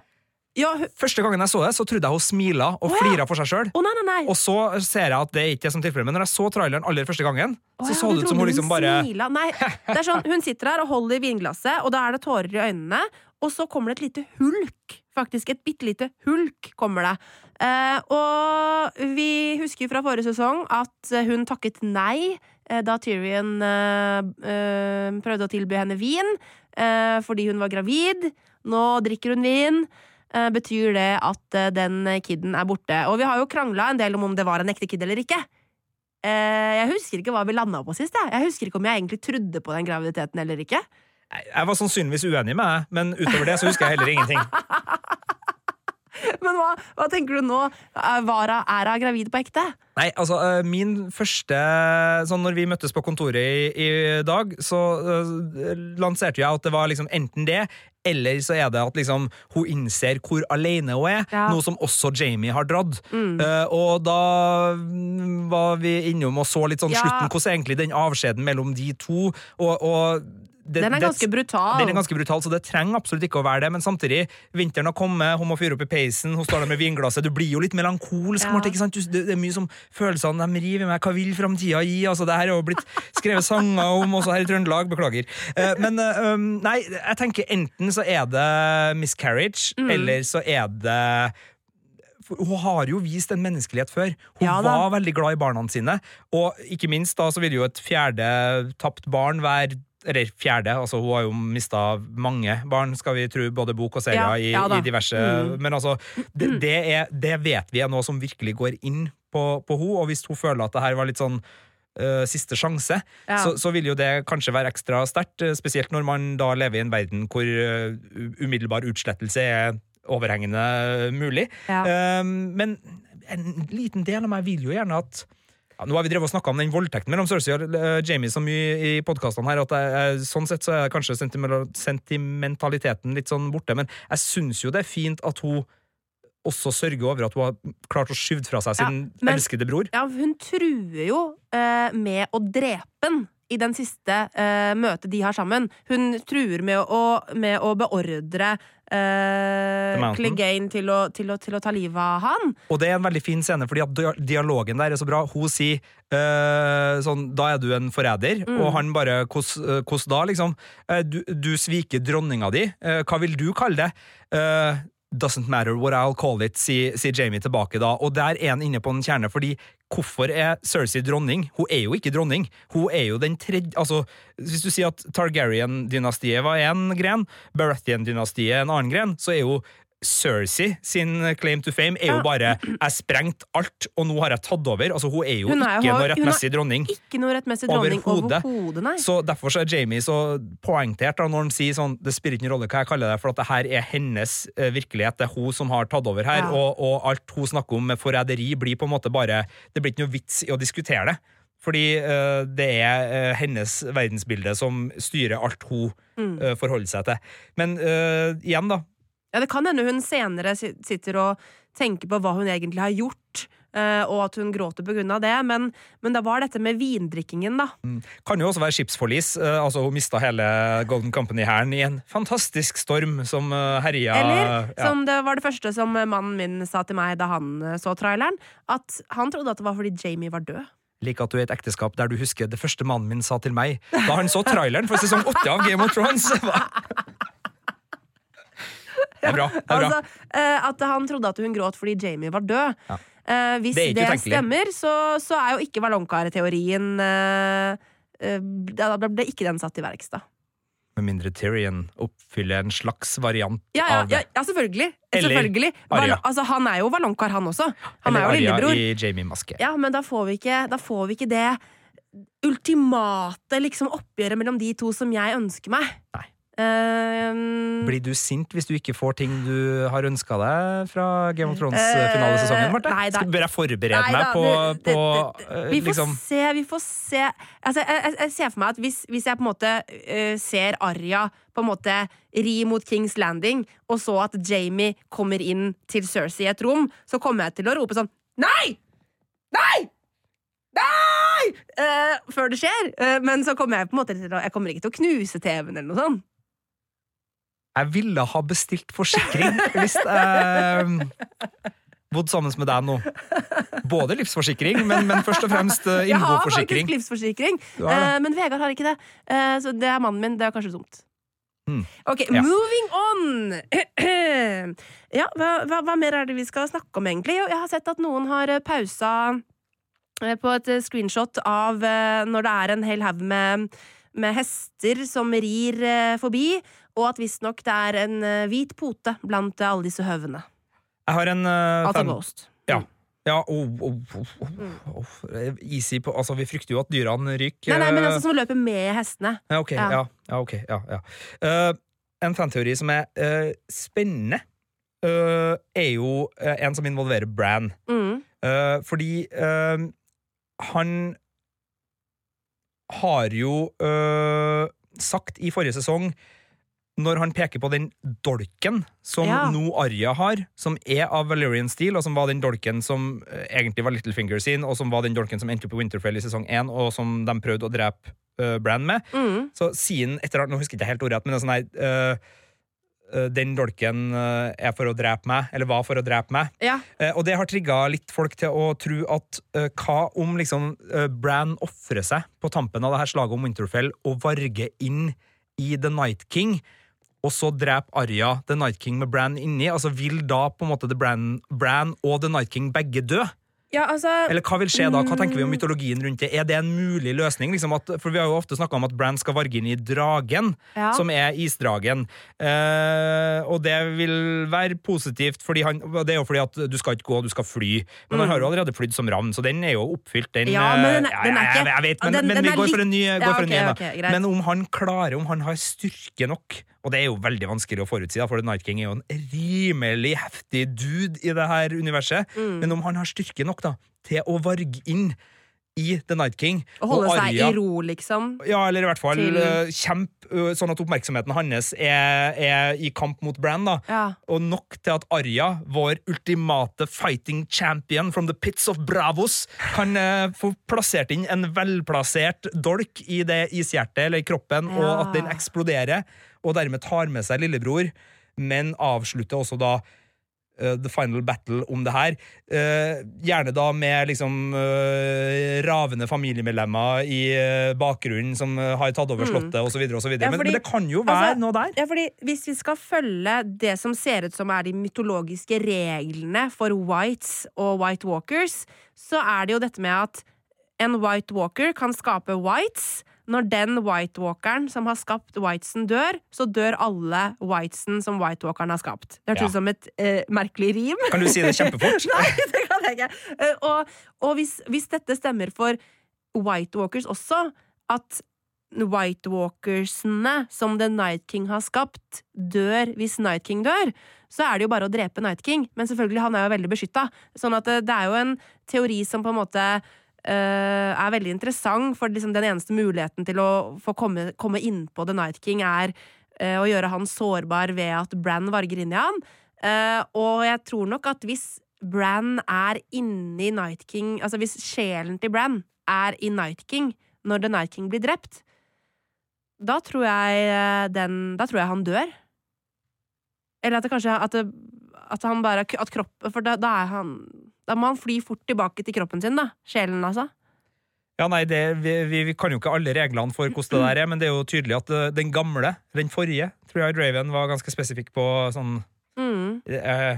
Speaker 2: ja, hun
Speaker 3: Første gangen jeg så det, så trodde jeg hun smila og
Speaker 2: oh, ja.
Speaker 3: flira for seg sjøl.
Speaker 2: Nei!
Speaker 3: Og så ser jeg at det er ikke som tilfellet, men når jeg så traileren aller første gangen,
Speaker 2: oh,
Speaker 3: så
Speaker 2: ja,
Speaker 3: så
Speaker 2: så
Speaker 3: det ut som hun liksom bare
Speaker 2: smila. Nei, det er sånn, hun sitter der og holder vinglasset, og da er det tårer i øynene, og så kommer det et lite hulk. Faktisk et bitte lite hulk kommer det. Eh, og vi husker fra forrige sesong at hun takket nei da Tyrion eh, eh, prøvde å tilby henne vin eh, fordi hun var gravid. Nå drikker hun vin. Eh, betyr det at eh, den kiden er borte? Og vi har jo krangla en del om om det var en ekte kid eller ikke. Eh, jeg husker ikke hva vi landa på sist. Jeg. jeg husker ikke om jeg egentlig trodde på den graviditeten eller ikke.
Speaker 3: Jeg var sannsynligvis uenig med deg, men utover det så husker jeg heller ingenting.
Speaker 2: Men hva, hva tenker du nå? Er Vara er hun gravid på ekte?
Speaker 3: Nei, altså, øh, min første Sånn når vi møttes på kontoret i, i dag, så uh, lanserte jeg at det var liksom enten det, eller så er det at liksom hun innser hvor alene hun er,
Speaker 2: Ja.
Speaker 3: noe som også Jamie har dratt.
Speaker 2: Mm.
Speaker 3: Uh, og da mm, var vi innom og så litt sånn
Speaker 2: Ja.
Speaker 3: slutten, hvordan egentlig den avskjeden mellom de to og, og det,
Speaker 2: Den er ganske brutal.
Speaker 3: Den er ganske brutal, så det trenger absolutt ikke å være det. Men samtidig, vinteren har kommet, hun må fyre opp i peisen, hun står der med vinglasset. Du blir jo litt melankolsk.
Speaker 2: Ja.
Speaker 3: Du- Det, det er mye som følelsene de river meg. Hva vil framtida gi? Altså, det her er jo blitt skrevet sanger om også her i Trøndelag. Beklager. Eh, men eh, nei, jeg tenker enten så er det miscarriage,
Speaker 2: Mm.
Speaker 3: eller så er det Hun har jo vist en menneskelighet før. Hun
Speaker 2: Ja
Speaker 3: var veldig glad i barna sine. Og ikke minst da så vil jo et fjerde tapt barn være eller fjerde, altså hun har jo mista mange barn, skal vi tro, både bok og serier
Speaker 2: Ja,
Speaker 3: i,
Speaker 2: ja
Speaker 3: i diverse
Speaker 2: Mm.
Speaker 3: Men altså, det, det, er, det vet vi er noe som virkelig går inn på, på hun, og hvis hun føler at det her var litt sånn Uh, siste sjanse,
Speaker 2: Ja.
Speaker 3: så, så vil jo det kanskje være ekstra sterkt, øh, spesielt når man da lever i en verden hvor uh, umiddelbar utslettelse er overhengende mulig.
Speaker 2: Ja.
Speaker 3: Uh, men en liten del av meg vil jo gjerne at ja, Nå har vi drevet og snakka om den voldtekten mellom Cersei og eh, Jamie så mye i podkastene her at jeg, sånn sett så er kanskje sentimentaliteten litt sånn borte, men jeg syns jo det er fint at hun også sørger over at hun har klart å skyve fra seg
Speaker 2: Ja,
Speaker 3: sin
Speaker 2: men-
Speaker 3: elskede bror.
Speaker 2: Ja, hun truer jo uh, med å drepe han i den siste uh, møtet de har sammen. Hun truer med å, med å beordre Uh, Clegane til til, til å ta livet av han.
Speaker 3: Og det er en veldig fin scene, fordi at dialogen der er så bra. Hun sier eh, sånn Da er du en forræder,
Speaker 2: Mm.
Speaker 3: og han bare Hvordan da, liksom? Eh, du, du sviker dronninga di. Eh, hva vil du kalle det? Eh, Doesn't matter what I'll call it, sier sier Jamie tilbake da. Og der er han inne på en kjerne, fordi hvorfor er Cersei dronning? Hun er jo ikke dronning. Hun er jo den tredje Altså, hvis du sier at Targaryen-dynastiet var én gren, Baratheon-dynastiet en annen gren, så er jo Cersei sin claim to fame er jo bare 'jeg sprengt alt, og nå har jeg tatt over'. Altså, hun er jo
Speaker 2: Hun er
Speaker 3: ikke noe rettmessig dronning.
Speaker 2: Ikke noe rettmessig dronning
Speaker 3: Overhodet.
Speaker 2: nei.
Speaker 3: Så Derfor så er Jamie så poengtert da, når han sier sånn Det spiller ikke noen rolle hva jeg kaller det, for at det her er hennes eh, virkelighet. Det er hun som har tatt over her,
Speaker 2: Ja.
Speaker 3: og, og alt hun snakker om med forræderi, blir på en måte bare Det blir ikke noe vits i å diskutere det. Fordi uh, det er uh, hennes verdensbilde som styrer alt hun eh, forholder seg til. Men igjen, da.
Speaker 2: Ja, det kan hende hun senere sitter og tenker på hva hun egentlig har gjort, eh, og at hun gråter av det, men, men det var dette med vindrikkingen, da.
Speaker 3: Kan jo også være skipsforlis. eh, altså Hun mista hele Golden Company-hæren i en fantastisk storm som uh, herja
Speaker 2: Eller,
Speaker 3: ja.
Speaker 2: som det var det første som mannen min sa til meg da han eh, så traileren, at han trodde at det var fordi Jamie var død.
Speaker 3: Like at du er i et ekteskap der du husker det første mannen min sa til meg da han så traileren for sesong åtte av Game of Thrones. Det er bra. det er bra.
Speaker 2: Altså, eh, at han trodde at hun gråt fordi Jamie var død.
Speaker 3: Ja.
Speaker 2: Eh, hvis
Speaker 3: Det
Speaker 2: det, stemmer, så, så er jo ikke Valonqar-teorien eh, Da ble ikke den satt i verks, da.
Speaker 3: Med mindre Tyrion oppfyller en slags variant
Speaker 2: Ja, ja,
Speaker 3: av det.
Speaker 2: ja, ja selvfølgelig.
Speaker 3: Eller
Speaker 2: selvfølgelig.
Speaker 3: Arya.
Speaker 2: Altså, han er jo Valonqar, han også. Han
Speaker 3: Eller
Speaker 2: er jo
Speaker 3: Arya
Speaker 2: lillebror.
Speaker 3: i Jamie-maske.
Speaker 2: Ja, men da får vi ikke, da får vi ikke det ultimate liksom, oppgjøret mellom de to som jeg ønsker meg.
Speaker 3: Nei.
Speaker 2: Eh,
Speaker 3: Blir du sint hvis du ikke får ting du har ønska deg fra Game of
Speaker 2: Eh,
Speaker 3: Thrones-finalesesongen? Marte?
Speaker 2: da.
Speaker 3: Skal Bør jeg forberede
Speaker 2: Nei
Speaker 3: meg på,
Speaker 2: det- det- det-
Speaker 3: eh,
Speaker 2: Vi får
Speaker 3: liksom
Speaker 2: se, vi får se. Altså, jeg, jeg, jeg ser for meg at hvis, hvis jeg på en måte uh, ser Arya på en måte ri mot Kings Landing, og så at Jamie kommer inn til Cersei i et rom, så kommer jeg til å rope sånn Nei! Nei! Nei! Uh, før det skjer. Uh, men så kommer jeg på en måte til å Jeg kommer ikke til å knuse TV-en eller noe sånt.
Speaker 3: Jeg ville ha bestilt forsikring hvis jeg bodd sammen med deg nå. Både livsforsikring, men, men først og fremst innboforsikring.
Speaker 2: Jeg har faktisk livsforsikring, eh, men Vegard har ikke det. Eh, så det er mannen min. Det er kanskje dumt.
Speaker 3: Mm.
Speaker 2: Ok,
Speaker 3: Ja.
Speaker 2: moving on! ja, hva, hva, hva mer er det vi skal snakke om, egentlig? Jeg har sett at noen har eh, pausa eh, på et eh, screenshot av eh, når det er en hel haug med, med hester som rir eh, forbi, og at visstnok det er en eh, hvit pote blant eh, alle disse høvene.
Speaker 3: Jeg har en uh,
Speaker 2: Altså
Speaker 3: fan...
Speaker 2: Ghost.
Speaker 3: Ja. Ja, oh, oh, oh, oh, oh. Easy på Altså, vi frykter jo at dyrene ryker.
Speaker 2: Nei, nei, men
Speaker 3: eh,
Speaker 2: altså som løper med hestene.
Speaker 3: Ja, ok.
Speaker 2: Ja.
Speaker 3: Ja, okay ok, ja, ja. Uh, en fanteori som er uh, spennende, uh, er jo en som involverer Bran.
Speaker 2: Mm.
Speaker 3: Fordi han har jo sagt i forrige sesong når han peker på den dolken som
Speaker 2: Ja.
Speaker 3: nå Arya har, som er av Valerian Steel, og som var den dolken som eh, egentlig var Littlefinger sin, og som var den dolken som endte opp i Winterfell i sesong 1, og som de prøvde å drepe uh, Bran med,
Speaker 2: Mm.
Speaker 3: så sier han etter Nå husker jeg ikke helt ordrett, men det er sånn her uh, Den dolken er for å drepe meg, eller var for å drepe meg.
Speaker 2: Ja.
Speaker 3: Og det har trigga litt folk til å tro at hva om liksom Bran ofrer seg på tampen av det her slaget om Winterfell og varger inn i The Night King, og så dreper Arya The Night King med Bran inni? Altså Vil da på en måte The Bran, Bran og The Night King begge dø?
Speaker 2: ja, altså
Speaker 3: Eller hva vil skje da? Hva tenker vi om mytologien rundt det? Er det en mulig løsning? Liksom at, for Vi har jo ofte snakka om at Bran skal varge inn i dragen,
Speaker 2: Ja.
Speaker 3: som er isdragen. Eh, og det vil være positivt, fordi han, det er jo fordi at du skal ikke gå, du skal fly. Men han har jo allerede flydd som ravn, så den er jo oppfylt, den.
Speaker 2: Mm. Ja, men den er-
Speaker 3: eh,
Speaker 2: den er ikke-
Speaker 3: jeg, jeg vet, men,
Speaker 2: den-
Speaker 3: men vi går for en ny,
Speaker 2: Ja,
Speaker 3: en ny. Men om han klarer, om han har styrke nok og det er jo veldig vanskelig å forutsi, for Night King er jo en rimelig heftig dude i det her universet.
Speaker 2: Mm.
Speaker 3: Men om han har styrke nok da, til å varge inn i The Night King
Speaker 2: Å holde
Speaker 3: og
Speaker 2: seg i ro, liksom.
Speaker 3: Ja, eller i hvert fall
Speaker 2: Til-
Speaker 3: uh, kjemp, uh, sånn at oppmerksomheten hans er, er i kamp mot Bran. da.
Speaker 2: Ja.
Speaker 3: Og nok til at Arya, vår ultimate fighting champion from the pits of Bravos, kan uh, få plassert inn en velplassert dolk i det ishjertet eller i kroppen,
Speaker 2: Ja.
Speaker 3: og at den eksploderer, og dermed tar med seg lillebror, men avslutter også da uh, The Final Battle om det her. Uh, gjerne da med liksom uh, ravende familiemedlemmer i bakgrunnen som har tatt over slottet, så videre.
Speaker 2: Mm. Ja,
Speaker 3: men, men det kan jo være
Speaker 2: altså,
Speaker 3: noe der.
Speaker 2: Ja, fordi Hvis vi skal følge det som ser ut som er de mytologiske reglene for whites og white walkers, så er det jo dette med at en white walker kan skape whites. Når den white walkeren som har skapt whitesen, dør, så dør alle whitesen som white walkeren har skapt. Det hørtes
Speaker 3: Ja.
Speaker 2: som et eh, merkelig rim.
Speaker 3: Kan du si det kjempefort?
Speaker 2: Nei, det kan jeg ikke. Eh, og og hvis, hvis dette stemmer for White Walkers også, at White Walkersene som The Night King har skapt, dør hvis Night King dør, så er det jo bare å drepe Night King. Men selvfølgelig, han er jo veldig beskytta. Sånn at det, det er jo en teori som på en måte eh, er veldig interessant, for liksom den eneste muligheten til å få komme, komme innpå The Night King er eh, å gjøre han sårbar ved at Bran varger inn i han. Eh, og jeg tror nok at hvis Bran er inni Night King Altså hvis sjelen til Bran er i Night King når The Night King blir drept, da tror jeg eh, den Da tror jeg han dør. Eller at det kanskje At, det, at han bare At kroppen For da, da er han Da må han fly fort tilbake til kroppen sin, da. Sjelen, altså.
Speaker 3: Ja, nei, det, vi, vi, kan jo ikke alle reglene for hvordan det der er, men det er jo tydelig at uh, den gamle, den forrige, tror jeg Draven var ganske spesifikk på sånn
Speaker 2: Mm.
Speaker 3: eh,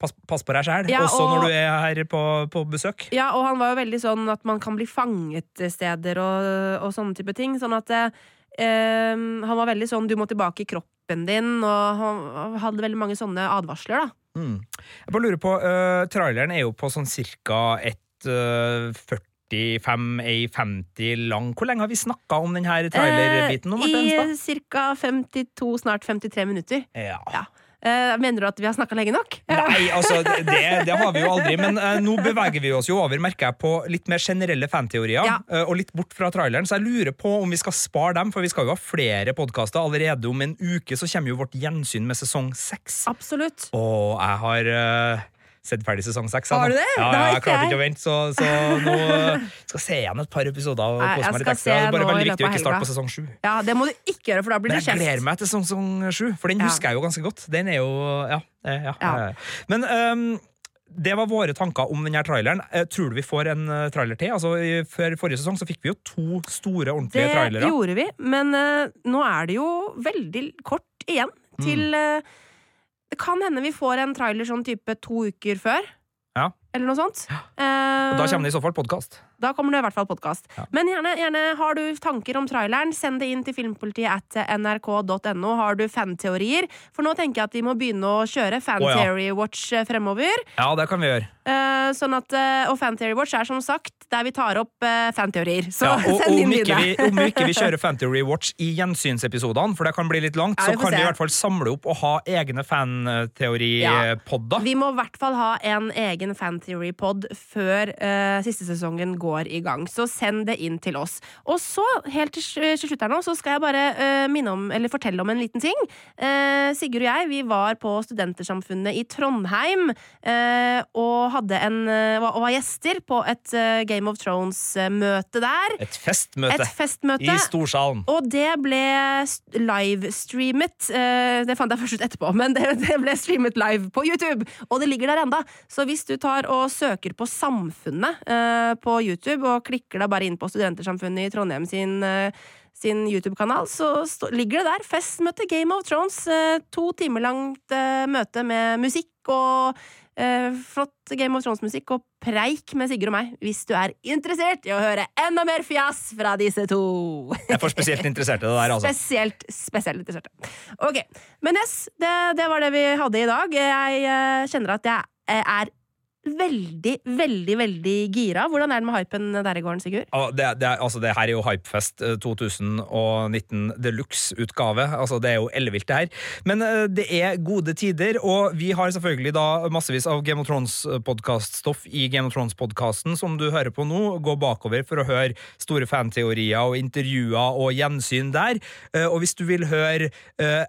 Speaker 3: pass, pass på deg sjæl,
Speaker 2: Ja,
Speaker 3: også
Speaker 2: og-
Speaker 3: når du er her på, på besøk.
Speaker 2: Ja, og han var jo veldig sånn at man kan bli fanget steder og, og sånne type ting. Sånn at eh, eh, han var veldig sånn du må tilbake i kroppen din, og han hadde veldig mange sånne advarsler, da.
Speaker 3: Mm. Jeg bare lurer på, uh, traileren er jo på sånn ca. et uh, 45-50 lang. Hvor lenge har vi snakka om denne trailerbiten?
Speaker 2: Eh, I ca. 52, snart 53 minutter.
Speaker 3: Ja.
Speaker 2: Ja. Eh, mener du at vi har snakka lenge nok?
Speaker 3: Nei, altså, det, det har vi jo aldri. Men uh, nå beveger vi oss jo over, merker jeg, på litt mer generelle fanteorier.
Speaker 2: Ja.
Speaker 3: uh, og litt bort fra traileren. Så jeg lurer på om vi skal spare dem, for vi skal jo ha flere podkaster. Allerede om en uke så kommer jo vårt gjensyn med sesong seks.
Speaker 2: Absolutt.
Speaker 3: Og jeg har eh, sett ferdig sesong seks.
Speaker 2: Har du det?
Speaker 3: Ja,
Speaker 2: Det
Speaker 3: jeg klarte ikke å vente, så, så nå eh, skal jeg se igjen et par episoder. Og kose meg litt ekstra. Det er bare veldig viktig å ikke starte på sesong sju.
Speaker 2: Ja, det må du ikke gjøre, for da blir
Speaker 3: Men jeg gleder meg til sesong sju, for den husker jeg jo ganske godt. Den er jo Ja. eh, ja,
Speaker 2: Ja.
Speaker 3: ja. Men um, det var våre tanker om denne traileren. Eh, tror du vi får en eh, trailer til? Altså, Før forrige sesong så fikk vi jo to store, ordentlige
Speaker 2: Det
Speaker 3: trailere.
Speaker 2: gjorde vi, men uh, nå er det jo veldig kort igjen til eh, Det kan hende vi får en trailer sånn type to uker før.
Speaker 3: Ja.
Speaker 2: Eller noe sånt.
Speaker 3: Og da kommer det i så fall podkast.
Speaker 2: Da kommer det i hvert fall podkast.
Speaker 3: Ja.
Speaker 2: Men gjerne, gjerne har du tanker om traileren, send det inn til filmpolitiet at nrk.no. Har du fanteorier? For nå tenker jeg at vi må begynne å kjøre
Speaker 3: Fantheory ja.
Speaker 2: Watch eh, fremover.
Speaker 3: Ja, det kan vi gjøre.
Speaker 2: Uh, sånn at, eh, og Fantheory Watch er som sagt der vi tar opp uh, fanteorier. Så
Speaker 3: Ja, og
Speaker 2: send inn dine.
Speaker 3: vi, om ikke vi kjører Fantheory Watch i gjensynsepisodene, for det kan bli litt langt,
Speaker 2: Ja,
Speaker 3: så kan
Speaker 2: se.
Speaker 3: vi i hvert fall samle opp og ha egne fanteoripodder.
Speaker 2: Vi må i hvert fall ha en egen Fantheory-pod før uh, siste sesongen går i gang. Så send det inn til oss. Og så, helt til, slutt her nå, så skal jeg bare uh, minne om, eller fortelle om en liten ting. Uh, Sigurd og jeg vi var på Studentersamfunnet i Trondheim uh, og hadde en, var- og var gjester på et Game of Thrones-møte der.
Speaker 3: Et festmøte
Speaker 2: Et festmøte.
Speaker 3: i storsalen.
Speaker 2: Og det ble livestreamet. Det fant jeg først ut etterpå, men det, det ble streamet live på YouTube. Og det ligger der enda. Så hvis du tar og søker på Samfunnet på YouTube, og klikker deg bare inn på Studentersamfunnet i Trondheim sin eh, sin YouTube-kanal, så stå, ligger det der. Festmøte Game of Thrones. Eh, to timer langt eh, møte med musikk og Uh, flott Game of Thrones-musikk og preik med Sigurd og meg, hvis du er interessert i å høre enda mer fjas fra disse to.
Speaker 3: Jeg er for spesielt interessert i det der, altså.
Speaker 2: Spesielt, spesielt interesserte. Ok, men yes, det, det var det vi hadde i dag. Jeg uh, kjenner at jeg er veldig, veldig, veldig gira. Hvordan er det med hypen der i gården, Sigurd?
Speaker 3: Ah, Det, det, altså, det her er jo Hypefest eh, 2019 deluxe-utgave. Altså, det er jo ellevilt, det her. Men uh, det er gode tider, og vi har selvfølgelig da massevis av Game of Thrones-podkaststoff i Game of Thrones-podkasten, som du hører på nå. Gå bakover for å høre store fanteorier og intervjuer og gjensyn der. Uh, Og hvis du vil høre uh,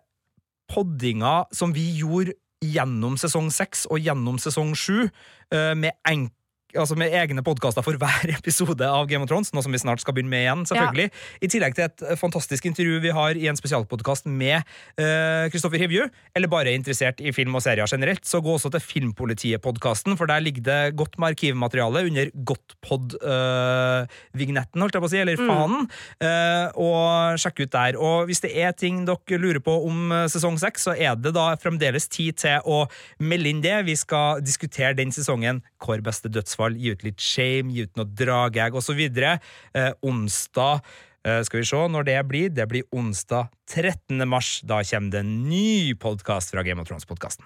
Speaker 3: poddinga som vi gjorde gjennom sesong seks og gjennom sesong sju, eh, med enk Altså med egne podkaster for hver episode av Game of Thrones, noe som vi snart skal begynne med igjen. selvfølgelig. I tillegg til et eh, fantastisk intervju vi har i en spesialpodkast med Kristoffer Hivju, eller bare interessert i film og serier generelt, så gå også til Filmpolitiet-podkasten, for der ligger det godt med arkivmateriale under Godtpod-vignetten, holdt jeg på å si, eller fanen. Uh, og sjekk ut der. Og hvis det er ting dere lurer på om eh, sesong seks, så er det da fremdeles tid til å melde inn det. Vi skal diskutere den sesongen. Hvor beste dødsfall, gi ut litt shame, gi ut noe dragegg osv. Eh, onsdag eh, skal vi se når det blir. Det blir onsdag 13. mars. Da kommer det en ny podkast fra Game of Thrones-podkasten.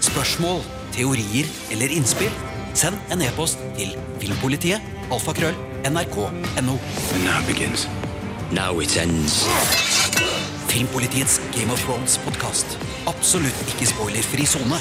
Speaker 1: Spørsmål, teorier eller innspill? Send en e-post til filmpolitiet. Alfakrøll. NRK.no.
Speaker 4: Now begins. Now it ends.
Speaker 1: Filmpolitiets Game of Thrones-podkast. Absolutt ikke spoilerfri sone.